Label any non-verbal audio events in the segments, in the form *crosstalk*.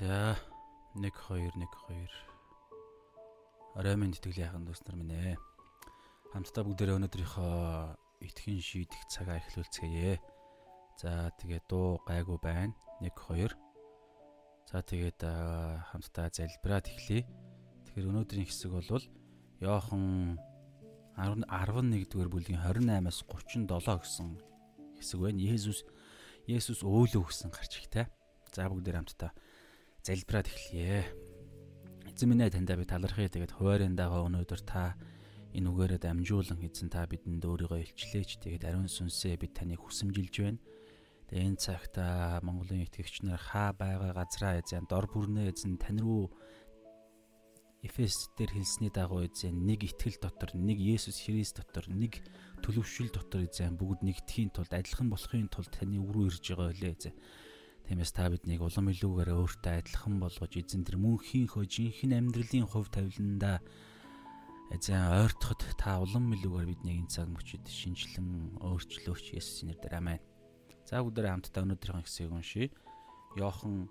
За 1 2 1 2 Орой минь тэтгэл яхан дүүс нар минь ээ. Хамтдаа бүгдээрээ өнөөдрийнхөө итгэн шийдэх цагаа эхлүүлцгээе. За тэгээд дуу гайгүй байна. 1 2 За тэгээд хамтдаа залбираад эхлэе. Тэгэхээр өнөөдрийн хэсэг бол Йохан 11 дугаар бүлгийн 28-аас 37 гэсэн хэсэг байна. Есүс Есүс өөлөө гэсэн гарч ихтэй. За бүгдээр хамтдаа залбираад эхлэе. Эзэн минь таньда би талархъя. Тэгээд хуваарьндаа өнөөдөр та энэ үгээрээ дамжуулан эзэн та бидэнд өөрийгөө илчлээч. Тэгээд ариун сүнсээ бид таныг хүсэмжилж байна. Тэгээд энэ цагта Монголын итгэгч нар хаа байгаа газраа эзэн дор бүрнээ эзэн тань руу Эфес дээр хэлсний дагуу эзэн нэг итгэл дотор, нэг Есүс Христ дотор, нэг төлөвшил дотор эзэн бүгд нэгдэхийн тулд адилхан болохын тулд таны рүү ирж байгаа байлээ эзэн. Тиймээс та биднийг улам илүүгээр өөртөө адилхан болгож эзэн тэр мөнхийнхөө жинхэнэ амьдралын хувь тавиландаа эзэн ойртоход та улам илүүгээр биднийг энэ цаг мөчид шинжлэн өөрчлөөч Есүсийн нэрээр аминь. За бүгдээ хамтдаа өнөөдрийн хэсгийг уншийе. Йохан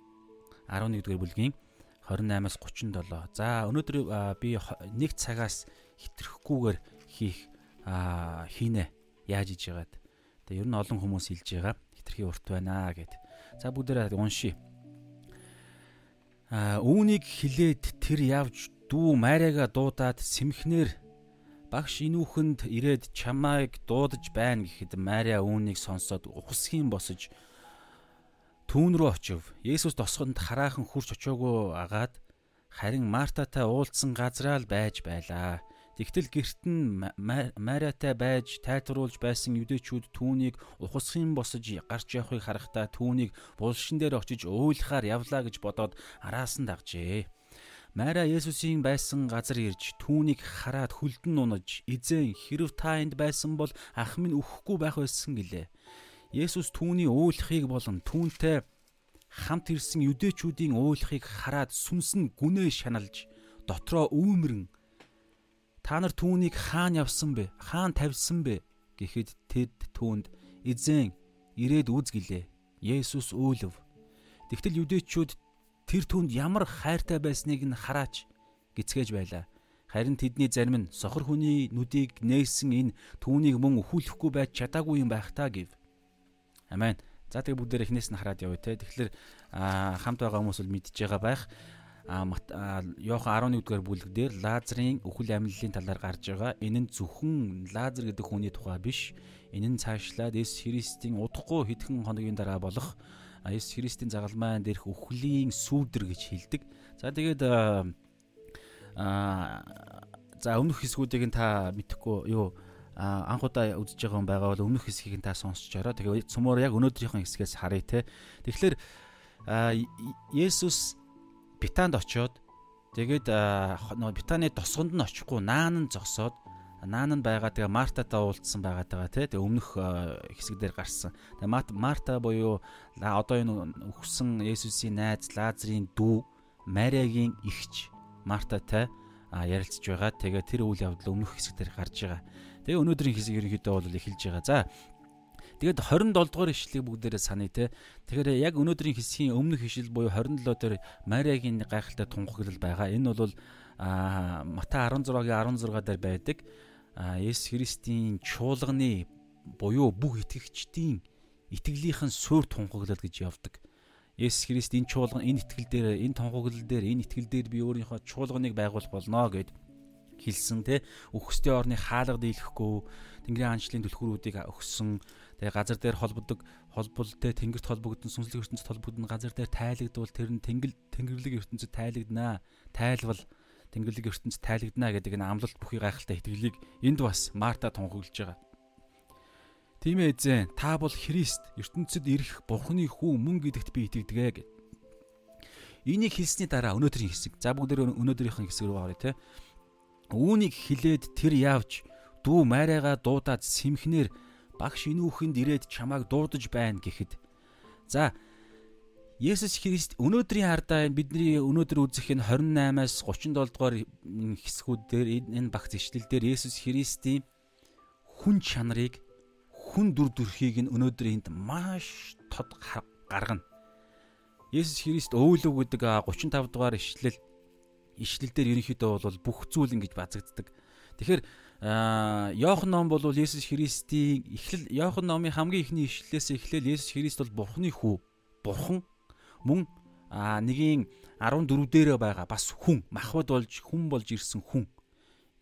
11-р бүлгийн 28-аас 37. За өнөөдөр би нэг цагаас хитрхгүйгээр хийх хийнэ. Яаж иж яагаад. Тэгээ ер нь олон хүмүүс хэлж байгаа. Хитрхи урт байна гэд. За бүгдээрээ уншия. А үүнийг хилээд тэр явж дүү Мариага дуудаад сэмхнэр багш инүүхэнд ирээд чамайг дуудаж байна гэхэд Мария үүнийг сонсоод ухсхийн босож түүн рүү очив. Есүс тосгонд хараахан хурч очиогоо агаад харин Мартатай уулзсан газраа л байж байлаа. Тэгтэл герт нь Мариатай байж тайлбарлуулж байсан юдэчүүд түүнийг ухасхын босож гарч явахыг харахтаа түүнийг булшин дээр очиж өөлхаар явлаа гэж бодоод араас нь дагжээ. Мария Есүсийн байсан газар ирж түүнийг хараад хөлдөн унаж эзэн хэрв та энд байсан бол ах минь өхгүй байх байсан гэлээ. Есүс түүний ууйлахыг болон түүнтэй хамт ирсэн юдэчүүдийн ууйлахыг хараад сүнс нь гүнээ шаналж дотроо өвмөрн Та нар түүнийг хаана явсан бэ? Хаана тавьсан бэ? гэхэд тэд түүнд эзэн ирээд үз гэлээ. Есүс өөлөв. Тэгтэл юдэчүүд тэр түнд ямар хайртай байсныг нь хараач гисгэж байлаа. Харин тэдний зарим нь сохор хүний нүдийг нээсэн энэ түүнийг мөн өхүүлэхгүй байж чадаагүй юм байх та гэв. Амен. За тэгээ бүгдээр эхнээс нь хараад явъя те. Тэгэхээр хамт байгаа хүмүүс бол мэдж байгаа байх. Йохан 11-р бүлэг дээр Лазарын өхөл амьдлын талаар гарч байгаа. Энэ нь зөвхөн Лазар гэдэг хүний тухай биш. Энэ нь цаашлаад Эс Христийн удахгүй хэдхэн хоногийн дараа болох Эс Христийн загалмайн дээрх өхлийн сүүдэр гэж хэлдэг. За тэгээд аа за өмнөх хэсгүүдийг нь та мэдхгүй юу анх удаа үзэж байгаа юм байгаа бол өмнөх хэсгийг нь та сонсчоороо. Тэгээ цөмөр яг өнөөдрийнхэн хэсгээс харъя те. Тэгэхээр Есүс Битанд очиод тэгээд нөгөө Битаны тосгонд нь очихгүй наан нь зогсоод наан нь байгаа тэгээ Мартатай уулзсан байгаа даа тий тэгээ өмнөх хэсэг дээр гарсан. Тэгээ Марта буюу одоо энэ өгсөн Есүсийн найз Лазарын дүү Мариагийн эгч Мартатай ярилцж байгаа. Тэгээ тэр үйл явдал өмнөх хэсэг дээр гарч байгаа. Тэгээ өнөөдрийн хэсэг ерөнхийдөө бол эхэлж байгаа. За Тэгээд 27 дугаар ишлэгийг бүгдээрээ саная те. Тэгэхээр яг өнөөдрийн хэсгийн өмнөх ишил буюу 27 дээр Мариагийн гайхалтай тунхаглал байгаа. Энэ бол а Матай 16-гийн 16 дээр байдаг. Есүс Христийн чуулганы буюу бүх итгэгчдийн итгэлийнхэн суур тунхаглал гэж явдаг. Есүс Христ энэ чуулган энэ итгэл дээр энэ тунхаглал дээр энэ итгэл дээр би өөрийнхөө чуулганыг байгуулах болно гэд хэлсэн те. Өгсдийн орны хаалга дийлэхгүй Тэнгэрийн хаанчлалын түлхүүрүүдийг өгсөн Тэгээ газар дээр холбогддог холболтой тэнгэрт холбогдсон сүнслэг ертөнцид холбогдсон газар дээр тайлагдвал тэр нь тэнгэл тэнгэрлэг ертөнцид тайлагданаа. Тайлбал тэнгэрлэг ертөнцид тайлагданаа гэдэг энэ амлалт бүхий гайхалтай итгэлийг энд бас Марта тунхаглаж байгаа. Тийм ээ эзэн та бол Христ ертөнцид ирэх Бурхны хүү мөн гэдэгт би итгэдэг гэв. Энийг хэлсний дараа өнөөдрийн хэсэг. За бүгд өнөөдрийнхэн хэсэг рүү гарыг те. Үүнийг хилээд тэр явж дүү Мариагаа дуудаад сэмхнэр багш инүүхэнд ирээд чамайг дуудаж байна гэхэд за Есүс Христ өнөөдрийн хардаа бидний өнөөдөр үзэх энэ 28-аас 37 дугаар хэсгүүд дээр энэ багц ишлэл дээр Есүс Христийн хүн чанарыг хүн дүр төрхийг нь өнөөдөр энд маш тод гаргана. Есүс Христ өөлөв гэдэг 35 дугаар ишлэл ишлэл дээр ерөнхийдөө бол бүх зүйл ингэж базагддаг. Тэгэхээр Йохан ном бол Есүс Христийн эхлэл Йохан номын хамгийн ихний ишлэлээс эхлээл Есүс Христ бол Бурхны хүү. Бурхан мөн нэгийн 14 дээрээ байгаа бас хүн махбод болж хүн болж ирсэн хүн.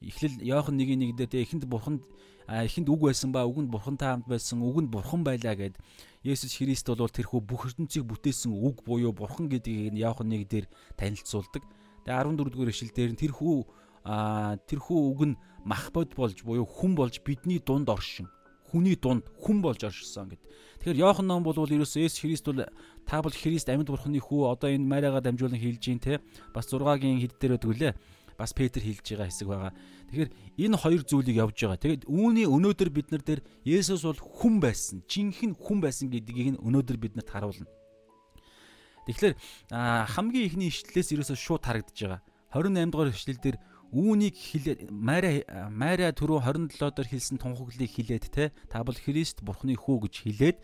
Эхлэл Иохан 1:1 дээр тэ эхэнд бурханд эхэнд үг байсан ба үгэнд бурхантай хамт байсан үгэнд бурхан байлаа гэд Есүс Христ бол тэрхүү бүх ертөнцийг бүтээсэн үг буюу бурхан гэдгийг нь Иохан 1 дээр танилцуулдаг. Тэгээ 14 дугаар ишлэл дээр нь тэрхүү тэрхүү үг нь махбод болж буюу хүн болж бидний дунд оршин хүний дунд хүн болж оршсон гэд. Тэгэхээр Иохан ном бол ерөөсөө Есүс Христ бол та бол Христ амьд бурхны хүү одоо энэ Мариагаа дамжуулан хэлж гин те. Бас 6-гийн хэд дээр өдгөлээ. Бас Петр хэлж байгаа хэсэг байгаа. Тэгэхээр энэ хоёр зүйлийг явж байгаа. Тэгээд үүний өнөөдөр бид нар дээр Есүс бол хүн байсан. Жинхэнэ хүн байсан гэдгийг нь өнөөдөр биднэрт харуулна. Тэгэхээр хамгийн ихний ишлэлээс ерөөсөө шууд харагдаж байгаа. 28 дугаар ишлэл дээр үүнийг хилээд Мари Мариа түрүү 27 доор хэлсэн тунхаглыг хилээд те та бол Христ бурхны хүү гэж хилээд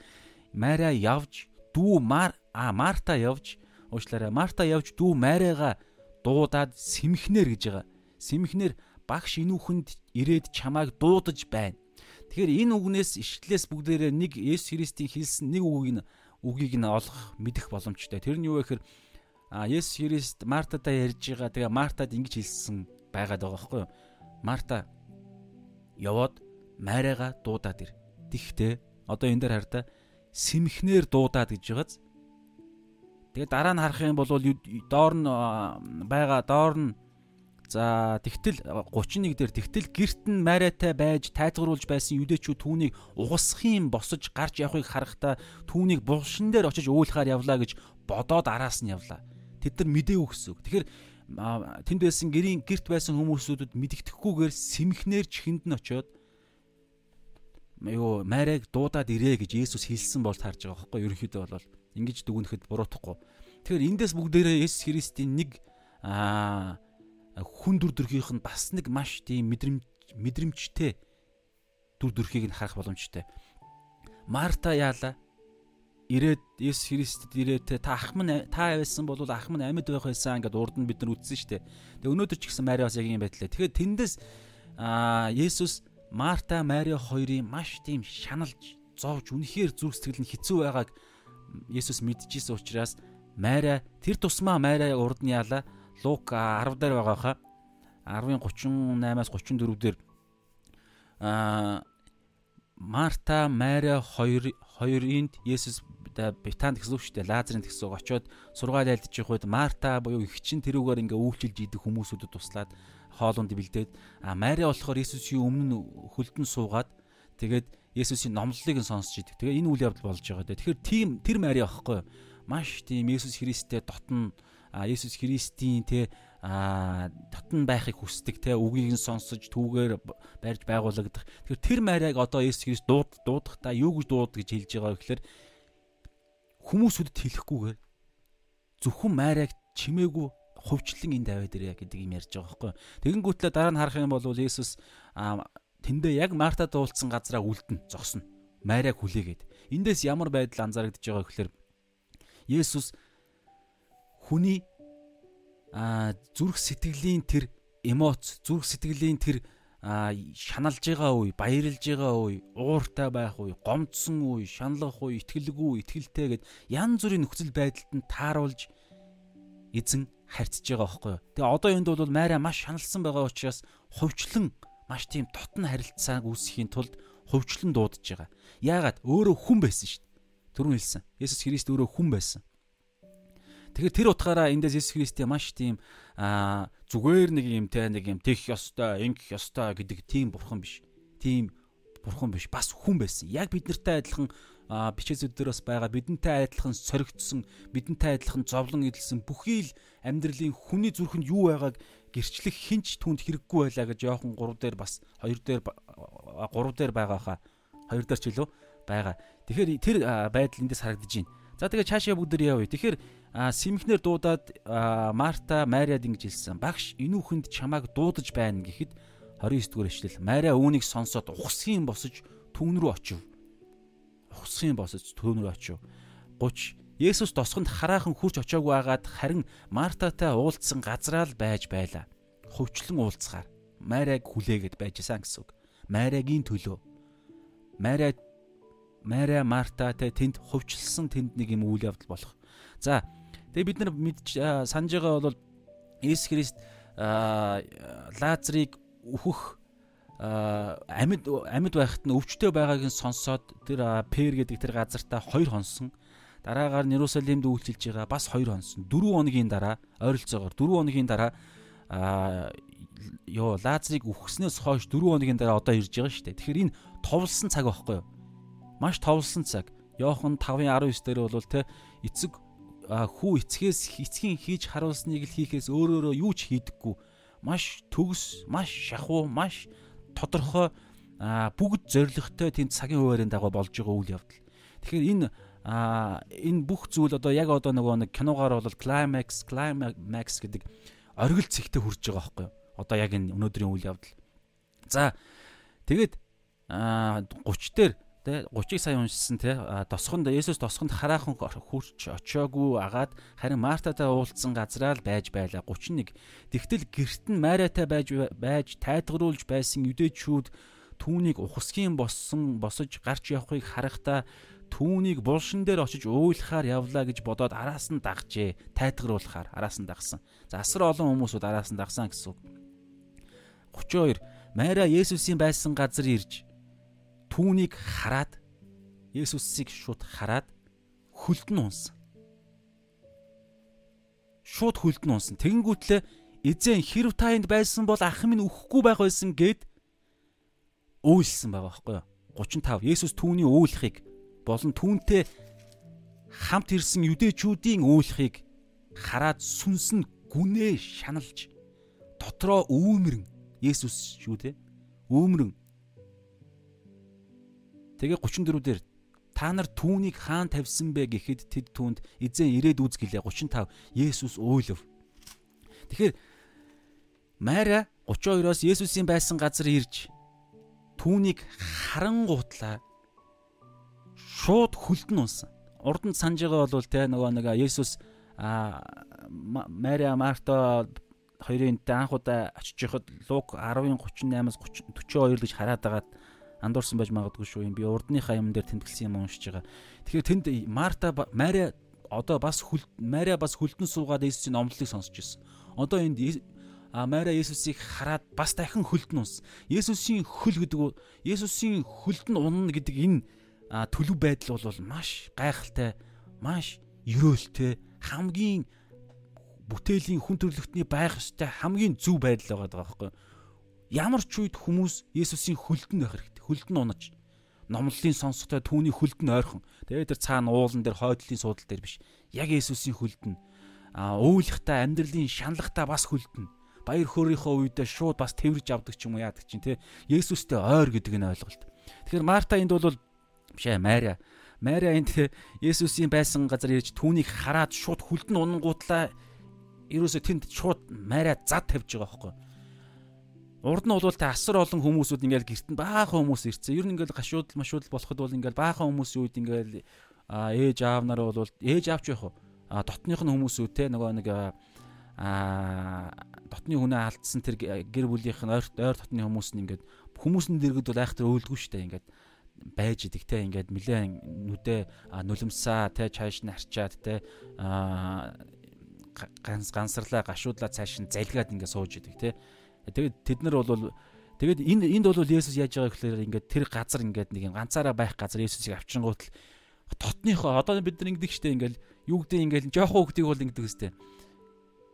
Мариа явж дүү Мар а Марта явж уучлаарай Марта явж дүү Мариага дуудаад симхнэр гэж байгаа. Симхнэр багш инүүхэнд ирээд чамайг дуудаж байна. Тэгэхээр энэ үгнээс ишлэлээс бүгдээрээ нэг Есүс Христийн хэлсэн нэг үгийг нь үгийг нь олох мэдэх боломжтой. Тэр нь юу вэ гэхээр а Есүс Христ Мартатай ярьж байгаа. Тэгээ Мартад ингэж хэлсэн байгаад байгаа байхгүй юу? Марта яваад Мариага дуудаад ир. Тэгхтээ одоо энэ дээр хараа симхнэр дуудаад гэж байгааз. Тэгээ дараа нь харах юм бол доор нь байгаа доор нь за тэгтэл 31 дээр тэгтэл герт нь Мариатай байж тайзгаруулж байсан юдэчүүд түүнийг угасхын босож гарч явахыг харахтаа түүнийг булшин дээр очиж уулахаар явлаа гэж бодоод араас нь явлаа. Тэд нар гэсэн үг. Тэгэхээр тэнд байсан гэрийн герт байсан хүмүүсүүдэд мэддэхгүйгээр сэмхнэр чихэнд нь очиод юу Марийг дуудаад ирээ гэж Есүс хэлсэн бол таарж байгаа байхгүй ерөнхийдөө бол ингэж дүгнэхэд буруутахгүй. Тэгэхээр эндээс бүгдээрээ Есүс Христийн нэг аа хүн дүр төрхийнх нь бас нэг маш тийм мэдрэмж мэдрэмжтэй дүр төрхийг нь харах боломжтой. Марта яала ирээд Есүс Христэд ирээд та ах минь та байсан бол ах минь амьд байх байсан гэдээ урд нь бид нар үзсэн шүү дээ. Тэгээ өнөөдөр ч гэсэн Мари бас яг юм байдлаа. Тэгэхээр тэндээс аа Есүс Марта Мари хоёрын маш тийм шаналж зовж үнэхээр зүрх сэтгэл нь хэцүү байгааг Есүс мэдчихсэн учраас Мари тэр тусмаа Мари урд нь яала Лук 10 дээр байгаа хаа 10-ын 38-аас 34 дээр аа Марта Мари хоёр хоёрынд Есүс Бетанд гэсэн үг шүү дээ. Лазарын гэсэн үг очиод сургаал айлдж явах үед Марта буюу их чин тэрүүгээр ингээ үйлчилж идэх хүмүүсүүдэд туслаад хоолунд бэлдээд а Мари болохоор Есүсийн өмнө нь хөлдөн суугаад тэгээд Есүсийн номлолыг нь сонсч идэг. Тэгээ энэ үйл явдал болж байгаа. Тэгэхээр тийм тэр Мари аахгүй маш тийм Есүс Христтэй дотн а Есүс Христийн те а татан байхыг хүсдэг те үгийг нь сонсож түүгээр барьж байгуулагдах. Тэгэхээр тэр Мариаг одоо Есүс Христ дууд дуудахдаа юу гэж дууд гэж хэлж байгаа вэ гэхээр хүмүүсүүдэд хэлэхгүйгээр зөвхөн Мариаг чимээгүй хувьчлан энэ даваад ирээ гэдэг юм ярьж байгаа байхгүй. Тэгэнгүүтлээ дараа нь харах юм бол Есүс тэндээ яг Марта дуулсан газараа үлдэн зогсно. Мариаг хүлээгээд. Эндээс ямар байдал анзаарэгдэж байгаа гэхээр Есүс хүний а зүрх сэтгэлийн тэр эмоц, зүрх сэтгэлийн тэр шаналж байгаа үе, баярлж байгаа үе, ууртай байх үе, гомдсон үе, шаналгах үе, итгэлгүй, итгэлтэй гэд янз бүрийн нөхцөл байдалд нь тааруулж эзэн харьцаж байгаа байхгүй юу. Тэгээ одоо энд бол Майра маш шаналсан байгаа учраас хувьчлан маш тийм дотн харилцааг үүсгэхийн тулд хувьчлан дуудаж байгаа. Яагаад өөрөө хүн байсан шүү дээ. Түрүүн хэлсэн. Есүс Христ өөрөө хүн байсан. Тэгэхээр тэр утгаараа эндээс Есүс Христийн маш тийм аа зүгээр нэг юм те нэг юм тех ёстой, ингэх ёстой гэдэг тийм бурхан биш. Тийм бурхан биш. Бас хүн байсан. Яг бид нартай адилхан бичээс өдрөөс байгаа бидэнтэй адилхан соригдсон, бидэнтэй адилхан зовлон эдэлсэн бүхий л амьдралын хүний зүрхэнд юу байгааг гэрчлэх хинч түнд хэрэггүй байлаа гэж Иохан 3 дээр бас 2 дээр 3 дээр байгаа хаа Хоёр дээр ч илүү байгаа. Тэгэхээр тэр байдал эндээс харагдаж байна. За тэгээ цаашаа бүгд явъя. Тэгэхээр симхнэр дуудаад Марта Мариад ингэж хэлсэн. Багш энүүхэнд чамааг дуудаж байна гэхэд 29 дугаар эшлэл. Мария үүнийг сонсоод ухсхийн босож түүн рүү очив. Ухсхийн босож рүү очив. 30 Есүс тосгонд хараахан хурж очоогүй байгаад харин Мартатай уулзсан газраа л байж байла. Хөвчлэн уулзахаар Мариаг хүлээгээд байжсан гэсэн үг. Мариагийн төлөө. Мария Мария Мартатай тэнд хөвчлсөн тэнд нэг юм үйл явдал болох. За Тэгээ бид нар мэдж санаж байгаа бол Иесус Христ Лазарыг өөхөх амьд амьд байхад нь өвчтөй байгааг нь сонсоод тэр Пер гэдэг тэр газартаа хоёр хонсон. Дараагаар Нерусалимд үйлчилж байгаа бас хоёр хонсон. 4 хоногийн дараа ойролцоогоор 4 хоногийн дараа аа ёо Лазарыг үхснээс хойш 4 хоногийн дараа одоо ирж байгаа шүү дээ. Тэгэхээр энэ товлсон цаг байхгүй юу? Маш товлсон цаг. Йохан 5:19 дээр бол те эцэг хүү эцгээс эцгийн хийж харуулсныг л хийхээс өөрөөрөө юу ч хийдэггүй маш төгс маш шахуу маш тодорхой бүгд зоригтой тийм цагийн хуваарийн дагуу болж байгаа үйл явдал. Тэгэхээр энэ энэ бүх зүйл одоо яг одоо нөгөө нэг киногаар бол climax climax гэдэг оргил цэгтээ хүрж байгаа байхгүй юу? Одоо яг энэ өнөөдрийн үйл явдал. За тэгээд 30 дээр Тэ 30-ыг сая уншсан те тосхонд Есүс тосхонд хараахан хурч очоогүй агаад харин Мартатай уулзсан газраа л байж байлаа 31. Тэгтэл гэрт нь Мариатай байж байж тайлгаруулж байсан юдэчүүд түүнийг ухасхийн боссон босож гарч явахыг харахтаа түүнийг булшин дээр очиж уйлахаар явлаа гэж бодоод араас нь дагжээ. Тайлгаруулахаар араас нь дагсан. За асар олон хүмүүсүүд араас нь дагсан гэсэн үг. 32. Мария Есүсийн байсан газар ирж түүнийг хараад Есүсийг шууд хараад хөлдөн унсан. Шууд хөлдөн унсан. Тэгэнгүүтлээ эзэн хэрв та энд байсан бол ах минь өхгүй байх байсан гэд үйлсэн байгаа байхгүй юу? 35 Есүс түүний үүлхийг болон түүнтэй хамт ирсэн юдэчүүдийн үүлхийг хараад сүнс нь гүнээ шаналж дотроо өөмрөн Есүс шүү дээ. Өөмрөн Тэгээ 34 дээр та нар түүнийг хаан тавьсан бэ гэхэд тэд түүнд эзэн ирээд үзгэлээ 35 Есүс өөлөв. Тэгэхээр Мария 32-оос Есүсийн байсан газар ирж түүнийг харангуутлаа шууд хөлдөн унсан. Урд нь санаж байгаа бол те нөгөө нэг Есүс а Мария Марта хоёрын анх удаа очиж яхад Лук 10-ын 38-аас 42 гэж хараад байгаад андуурсан байж магадгүй шүү юм. Би урдныхаа юм дээр тэмдэглэсэн юм уншиж байгаа. Тэгэхээр тэнд Марта Мария одоо бас хүл Мария бас хүлдэн суугаад Есүсийн номлолыг сонсч ирсэн. Одоо энд а Мария Есүсийг хараад бас дахин хөлдөн унс. Есүсийн хөл гэдэг Есүсийн хөлдөн унна гэдэг энэ төлөв байдал бол маш гайхалтай, маш ерөөлтэй, хамгийн бүтээлийн хүн төрлөختний байх ёстой хамгийн зөв байдал байгаа байхгүй. Ямар ч үед хүмүүс Есүсийн хөлдөнд байх хэрэгтэй хөлд нь унаж номлолын сонсохтой түүний хөлд нь ойрхон. Тэгээд тэр цаана уулан дээр хойдлын суудал дээр биш. Яг Есүсийн хөлд нь а ууйлахтаа амьдралын шаналхтаа бас хөлд нь баяр хөөрийнхөө үедээ шууд бас тэрвэрж авдаг ч юм уу яадаг чинь те Есүстэй ойр гэдэг нь ойлголт. Тэгэхээр Марта энд бол биш ээ Мария. Мария энд Есүсийн байсан газар ирж түүнийг хараад шууд хөлд нь унангуутлаа ерөөсө тэнд шууд Мария зад тавьж байгаа байхгүй. Урд нь бол та асар олон хүмүүсүүд ингээл гэрт нь баахан хүмүүс ирцэн. Ер нь ингээл гашуудл машуудл болоход бол ингээл баахан хүмүүсийн үед ингээл ээж аав нар бол ээж аавч яах вэ? А дотных нь хүмүүсүүд те нөгөө нэг а дотны хүнээ алдсан тэр гэр бүлийнх нь ойр ойр дотны хүмүүс нь ингээд хүмүүсийн дэргэд бол айхтар өөлдгөө штэ ингээд байж идэг те ингээд нилээн нүдэ нулимсаа те чааш нь харчаад те а ганц гансарлаа гашуудлаа цааш нь залгиад ингээд сууж идэг те Тэгээд тэд нар бол тэгээд энэ энд бол Есүс яаж байгаа гэхээр ингээд тэр газар ингээд нэг юм ганцаараа байх газар Есүсийг авчингуут л тотныхоо одоо бид нар ингэдэг штэ ингээд юу гэдэг ингээд жоохон хөвгдийг бол ингэдэг штэ.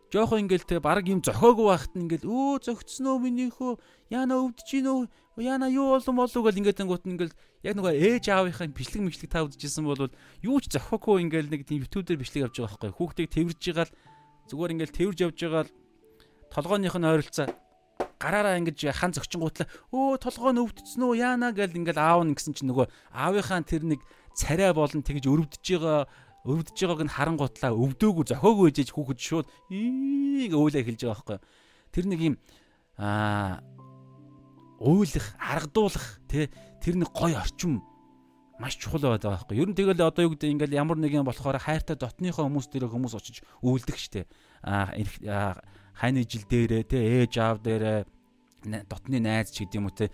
Жоохон ингээд те баг юм зохиогүй байхад нь ингээд өө зөгцсөн өө минийхөө яана өвдөж гин өө яана юу болон болов? гэл ингээд ангуут нь ингээд яг нөгөө ээж аавынхаа бичлэг мэтлэг та үзчихсэн бол юу ч зохиогүй ингээд нэг тийм YouTube дээр бичлэг авч байгаа байхгүй. Хүүхдийг тэрвэрж байгаа л зүгээр ингээд тэрвэрж явж байгаа л толгойнх нь ойролцоо гараараа ингэж хан зөгчингуутлаа өө толгой нь өвдсөн үү яана гэл ингээл аав нь гэсэн чинь нөгөө аавынхаа тэр нэг царай болон тэгж өрөвдөж байгаа өрөвдөж байгааг нь харангуутлаа өвдөөгүй зохиогүй ээжэж хүүхэд шууд ийг өөлөө эхэлж байгаа байхгүй тэр нэг юм аа уйлах аргадуулах тий тэр нэг гой орчим маш чухал байдаг байхгүй. Ер нь тэгэл одоо юу гэдэг ингээл ямар нэг юм болохоор хайртай дотныхоо хүмүүс дээр хүмүүс очиж үйлдэх штэ. Аа хайны жил дээрээ те ээж аав дээрээ дотны найз ч гэдэм үү те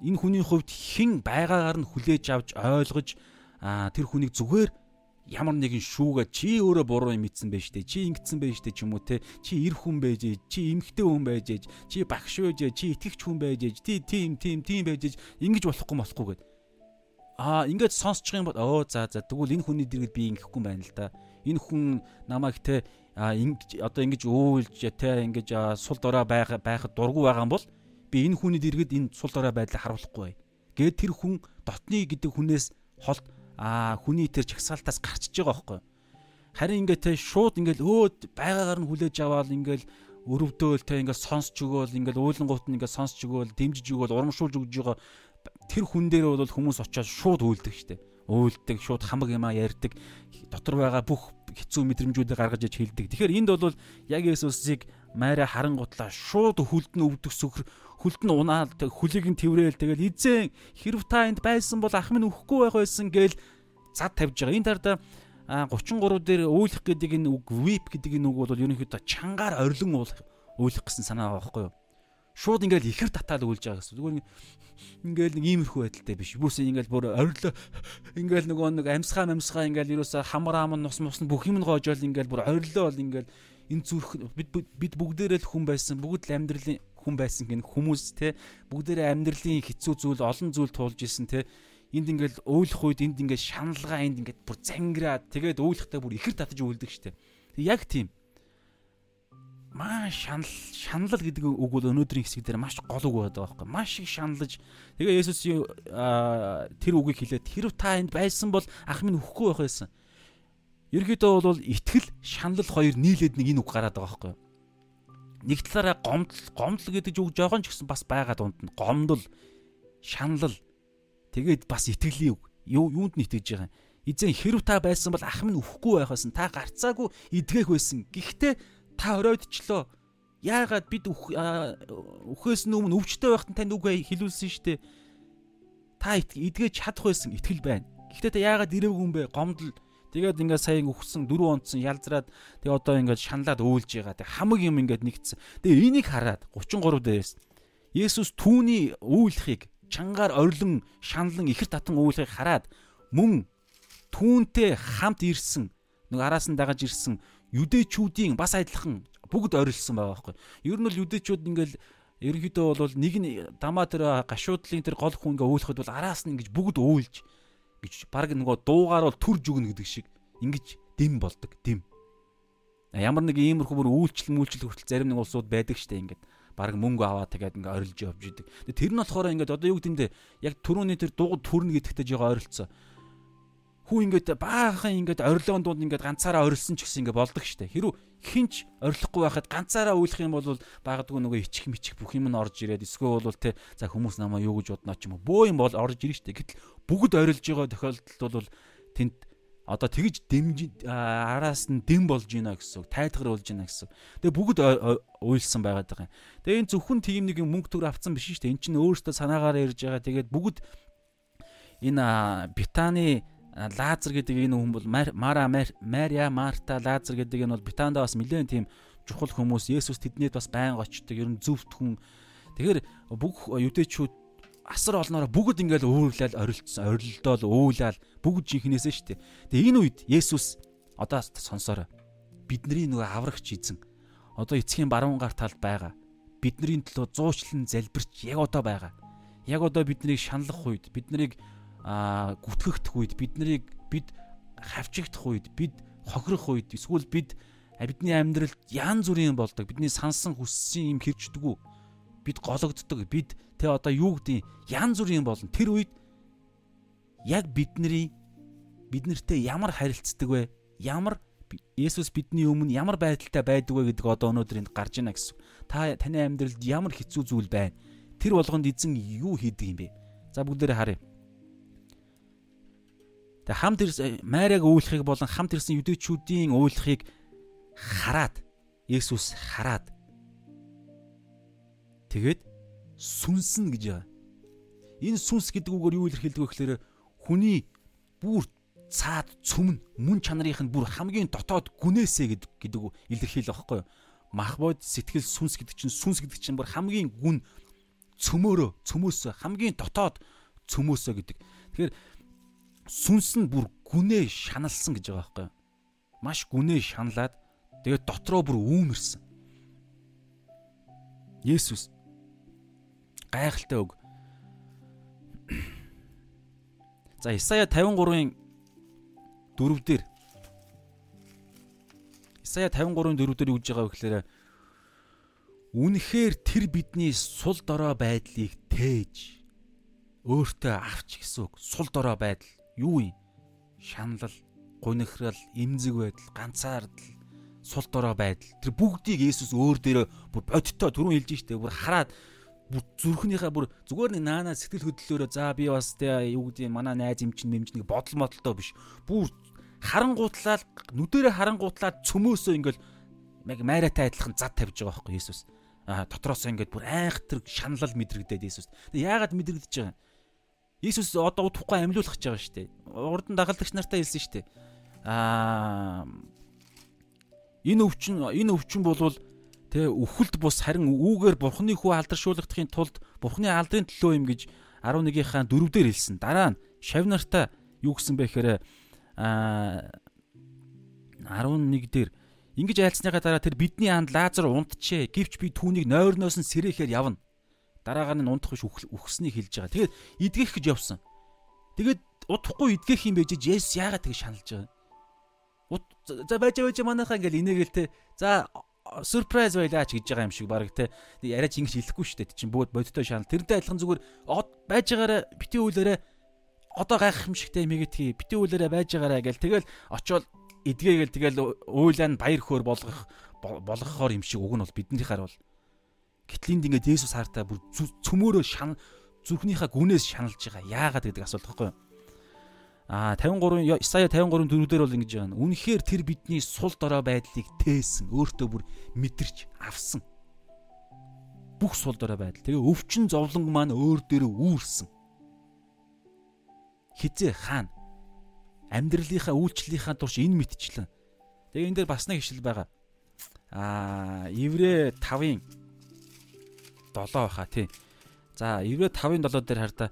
энэ хүний хувьд хэн байгаагаар нь хүлээж авч ойлгож тэр хүнийг зүгээр ямар нэгэн шүүгээ чи өөрөө буруу юм ицсэн байж тээ чи ингэсэн байж тээ ч юм уу те. Чи эр хүн байж чи эмгтэй хүн байж чи багш байж чи итгэгч хүн байж ти тийм тийм тийм байж ингэж болохгүй болохгүй гэдэг Аа ингээд сонсчих юм бол оо за за тэгвэл энэ хүний дэргэд би ингэхгүй байна л да. Энэ хүн намайг те а ингэж одоо ингэж өөлж те ингэж сул дорой байх байхад дургу байгаа юм бол би энэ хүний дэргэд энэ сул дорой байдлыг харуулахгүй бай. Гэт тэр хүн дотны гэдэг хүнээс холт а хүний тэр чагсаалтаас гарчиж байгаа байхгүй. Харин ингээд те шууд ингээд өөд байгаагаар нь хүлээж аваад ингээд өрөвдөөл те ингээд сонсч өгөөл ингээд уйлангуут нь ингээд сонсч өгөөл дэмжиж өгөөл урамшуулж өгж байгаа тэр хүн дээр бол хүмүүс очиод шууд үйлдэг штеп. Үйлдэг, шууд хамаг юмаа ярьдаг, дотор байгаа бүх хэцүү мэдрэмжүүдийг гаргаж иж хэлдэг. Тэгэхээр энд бол яг Есүсийг Мария харангутлаа шууд хүлдэн өвдөх сөхөр хүлдэн унаад хүлийг нь тэрвэл тэгэл эзэн хэрв та энд байсан бол ах минь өхгүй байх байсан гээл зад тавьж байгаа. Энэ тарда 33 дээр үйлэх гэдэг энэ үг weep гэдэг энэ үг бол ерөнхийдөө чангаар орилон уулах гэсэн санаа байгаа байхгүй юу? Шууд ингээл ихэр татаал үйлж байгаа гэсэн. Зүгээр ингээл нэг иймэрхүү байдалтай биш. Бүс ингээл бүр орилоо ингээл нөгөө нэг амьсгаа амьсгаа ингээл ерөөсө хамар хам нус мус бүх юм гоожоол ингээл бүр орилоо бол ингээл энэ зүрх бид бид бүгдээрээ л хүн байсан. Бүгд л амьдралын хүн байсан гэн хүмүүс те бүгдээрээ амьдралын хэцүү зүйл олон зүйл туулж исэн те энд ингээл өөлөх үед энд ингээд шаналгаа энд ингээд бүр зангираад тэгээд өөлөхтэй бүр ихэр татаж үйлдэг штэ. Яг тийм маш шанал шаналл гэдэг үг бол өнөөдрийн хэсэг дээр маш гол үг байдаг байхгүй маш их шаналж. Тэгээ Есүс тэр үгийг хэлээд хэрв та энд байсан бол ах минь өхгүй байх байсан? Ерөөдөө бол итгэл шанал хоёр нийлээд нэг энэ үг гараад байгаа байхгүй нэг талаараа гомдол гомдол гэдэг үг жоохон ч гэсэн бас байгаа дунд нь. Гомдол шаналл тэгээд бас итгэлийн үг. Юу юунд нь итгэж байгаа юм? Эзэн хэрв та байсан бол ах минь өхгүй байх байсан. Та гарцаагүй идгэх байсан. Гэхдээ та оройдчлоо. Яагаад бид үхээс өмнө өвчтэй байхад танд үг хэлүүлсэн штэ. Та эдгэж чадах байсан итгэл байна. Гэхдээ та яагаад ирээгүй юм бэ? Гомдол. Тэгээд ингээд саяын өгсөн 4 онцсон ялзраад тэгээ одоо ингээд шаналаад өөлж байгаа. Тэг хамаг юм ингээд нэгдсэн. Тэгээ энийг хараад 33 дээрээс Есүс түүний үйлхийг чангаар орилон шаналн ихэр татан үйлхийг хараад мөн түүнтэй хамт ирсэн нэг араас нь дагаж ирсэн юдэчүүдийн бас адилхан бүгд орилсон байгаа байхгүй. Ер нь бол юдэчүүд ингээл ерөнхийдөө бол нэг нь дамаа тэр гашуудлын тэр гол хүн ингээ өөлөхөд бол араас нь ингэж бүгд өөлж гэж баг нөгөө дуугаар бол төрж өгнө гэдэг шиг ингэж дэм болдог дэм. Ямар нэг иймэрхүү бүр үйлчлэл мүйлчлэл хүртэл зарим нэг улсууд байдаг штэ ингээд баг мөнгө аваад тэгээд ингээ орилж явж идэг. Тэр нь болохоор ингээд одоо юу гэдэндээ яг түрүүний тэр дууг төрнө гэдэгтэй жоо орилцсон хүү ингээд баахан ингээд орилоон дунд ингээд ганцаараа орилсон ч гэсэн ингээд болдог штэ. Хэрв хинч орилохгүй байхад ганцаараа үйлэх юм бол багадгүй нөгөө ичих мичих бүх юм нь орж ирээд эсвэл бол те за хүмүүс намаа юу гэж бодноо ч юм уу бөө юм бол орж ирнэ штэ. Гэтэл бүгд орилж байгаа тохиолдолд бол тэнд одоо тэгж дэмж араас нь дэм болж гинэ гэсэн үг тайлхар болж гинэ гэсэн. Тэгээ бүгд уйлсан байгаад байгаа юм. Тэгээ энэ зөвхөн тийм нэг мөнгө төр авцсан биш дээ. Эн чинь өөрөөсөө санаагаараа ярьж байгаа. Тэгээд бүгд энэ Британий Лазар гэдэг энэ хүн бол Мара Мария Марта Лазар гэдэг энэ бол Битанда бас нэлээд тийм чухал хүмүүс Есүс тэднийд бас байнга очдог ер нь зөвхт хүн. Тэгэхээр бүх юдэчүүд асар олноор бүгд ингээл өөрлөл орилцсон, орилдоол, өөлал бүгд жинхнээсээ шүү дээ. Тэгээ энэ үед Есүс одоо сонсоорой. Бидний нөгөө аврагч эзэн одоо эцгийн баруун гар талд байгаа. Бидний төлөө зуучлан залбирч яг одоо байгаа. Яг одоо биднийг шаналлах үед, биднийг аа гүтгэх үед бид нарыг бид хавчигдах үед бид хохирох үед эсвэл бид бидний амьдралд ян зүрийн болдог бидний сансан хүссэн юм хэрчдэггүй бид гологддог бид тэ одоо юу гэдэг ян зүрийн болно тэр үед яг бидний бид нартэй ямар харилцдаг вэ ямар Есүс бидний өмнө ямар байдалтай байдаг вэ гэдэг одоо өнөөдөр энд гарч ийнэ гэсэн. Та таны амьдралд ямар хэцүү зүйл байна? Тэр болгонд эзэн юу хийдэг юм бэ? За бүгдээрээ харъя. Тэг хамт Мариаг уулахыг болон хамт ирсэн юдэчүүдийн уулахыг хараад Есүс хараад тэгээд сүнсэн гэж байгаа. Энэ сүнс гэдэг үгээр юу илэрхийлдэг вэ гэхээр хүний бүр цаад цөмн мөн чанарынх нь бүр хамгийн дотоод гүнээсээ гэдэг гэдэг илэрхийлэх байхгүй юу? Махбод сэтгэл сүнс гэдэг чинь сүнс гэдэг чинь бүр хамгийн гүн цөмөөрөө цөмөөс хамгийн дотоод цөмөөсөө гэдэг. Тэгэхээр сүнс нь бүр гүнээ шаналсан гэж байгаа байхгүй юу? Маш гүнээ шаналаад тэгээд дотроо бүр үүмэрсэн. Есүс гайхалтай үг. *clears throat* За Исая 53-ын 4 дээр Исая 53-ын 4 дээр юу гэж байгаа вэ гэхээр Үнэхээр тэр бидний сул дорой байдлыг тээж өөртөө авч гэсэн үг. Сул дорой байдал юу юм? Шаналл, гуниграл, эмзэг байдал, ганцаардал, сул дорой байдал. Тэр бүгдийг Есүс өөр дээрээ бүр бодиттой түрүүн хэлж штэ бүр хараад бүр зүрхнийхээ бүр зүгээр нэг наанаа сэтгэл хөдлөлөөрөө за би бас тэ юу гэдэг манай найз юм чинь мэмч нэг бодол модолтой биш. Бүр харангуутлаад нүдэрээ харангуутлаад цөмөөсөө ингээл яг майраатай адилхан зад тавьж байгаа байхгүй Иесус. А дотроосоо ингээд бүр айхтар шаналл мэдрэгдээд Иесус. Яагаад мэдрэгдэж байгаа? Иесус одоо удахгүй амьлуулах гэж байгаа шүү дээ. Урд нь дагалдагч нартай хэлсэн шүү дээ. Аа энэ өвчин энэ өвчин болвол тэ өвхөлд бус харин үүгээр бурхны хүү алдаршуулгахын тулд бурхны алдрын төлөө юм гэж 11-ийнхаа дөрөвдөр хэлсэн. Дараа нь шав нартаа юу гэсэн бэ гэхээр а 11 дээр ингэж айлцсныхаа дараа тэр бидний анд Лазар унтжээ. Гэвч би түүнийг нойрноос нь сэрэхээр явна. Дараагаар нь унтах биш үхснийг хэлж байгаа. Тэгээд идгэх гэж явсан. Тэгээд удахгүй идгэх юм байж Есүс яагаад тэгж шаналж байгаа. За байж байж манайхаа ингээл инээгээл те. За сюрприз байлаач гэж байгаа юм шиг баг те. Яриач ингэж хэлэхгүй шүү дээ. Чин бүгд бодтой шанал. Тэрнтэй адилхан зүгээр байж байгаараа бити үйлээрээ одоо гайхах юм шигтэй мэгэтгий бити үлээрээ байж байгаарэ гэл тэгэл очиод эдгээгээл тэгэл уйлаа нь баяр хөөр болгох болгохоор юм шиг уг нь бол биднийхаар бол гэтлинд ингээд Есүс хартаа бүр цөмөөрөө шан зүрхнийхээ гүнээс шаналж байгаа яагаад гэдэг асуулт байхгүй юу А 53 Исая 53 дөрөвдөр бол ингэж байна. Үнэхээр тэр бидний сул дорой байдлыг тээсэн, өөртөө бүр мэдэрч авсан. Бүх сул дорой байдал. Тэгээ өвчин зовлон маань өөр дээрээ үүрсэн хизээ хаана амьдралынхаа үйлчлэлийнхаа турш энэ мэдчлэн. Тэгээ энэ дээр бас нэг ишил байгаа. Аа, Еврэ 5-ын 7 баха тий. За, Еврэ 5-ын 7 дээр хардаа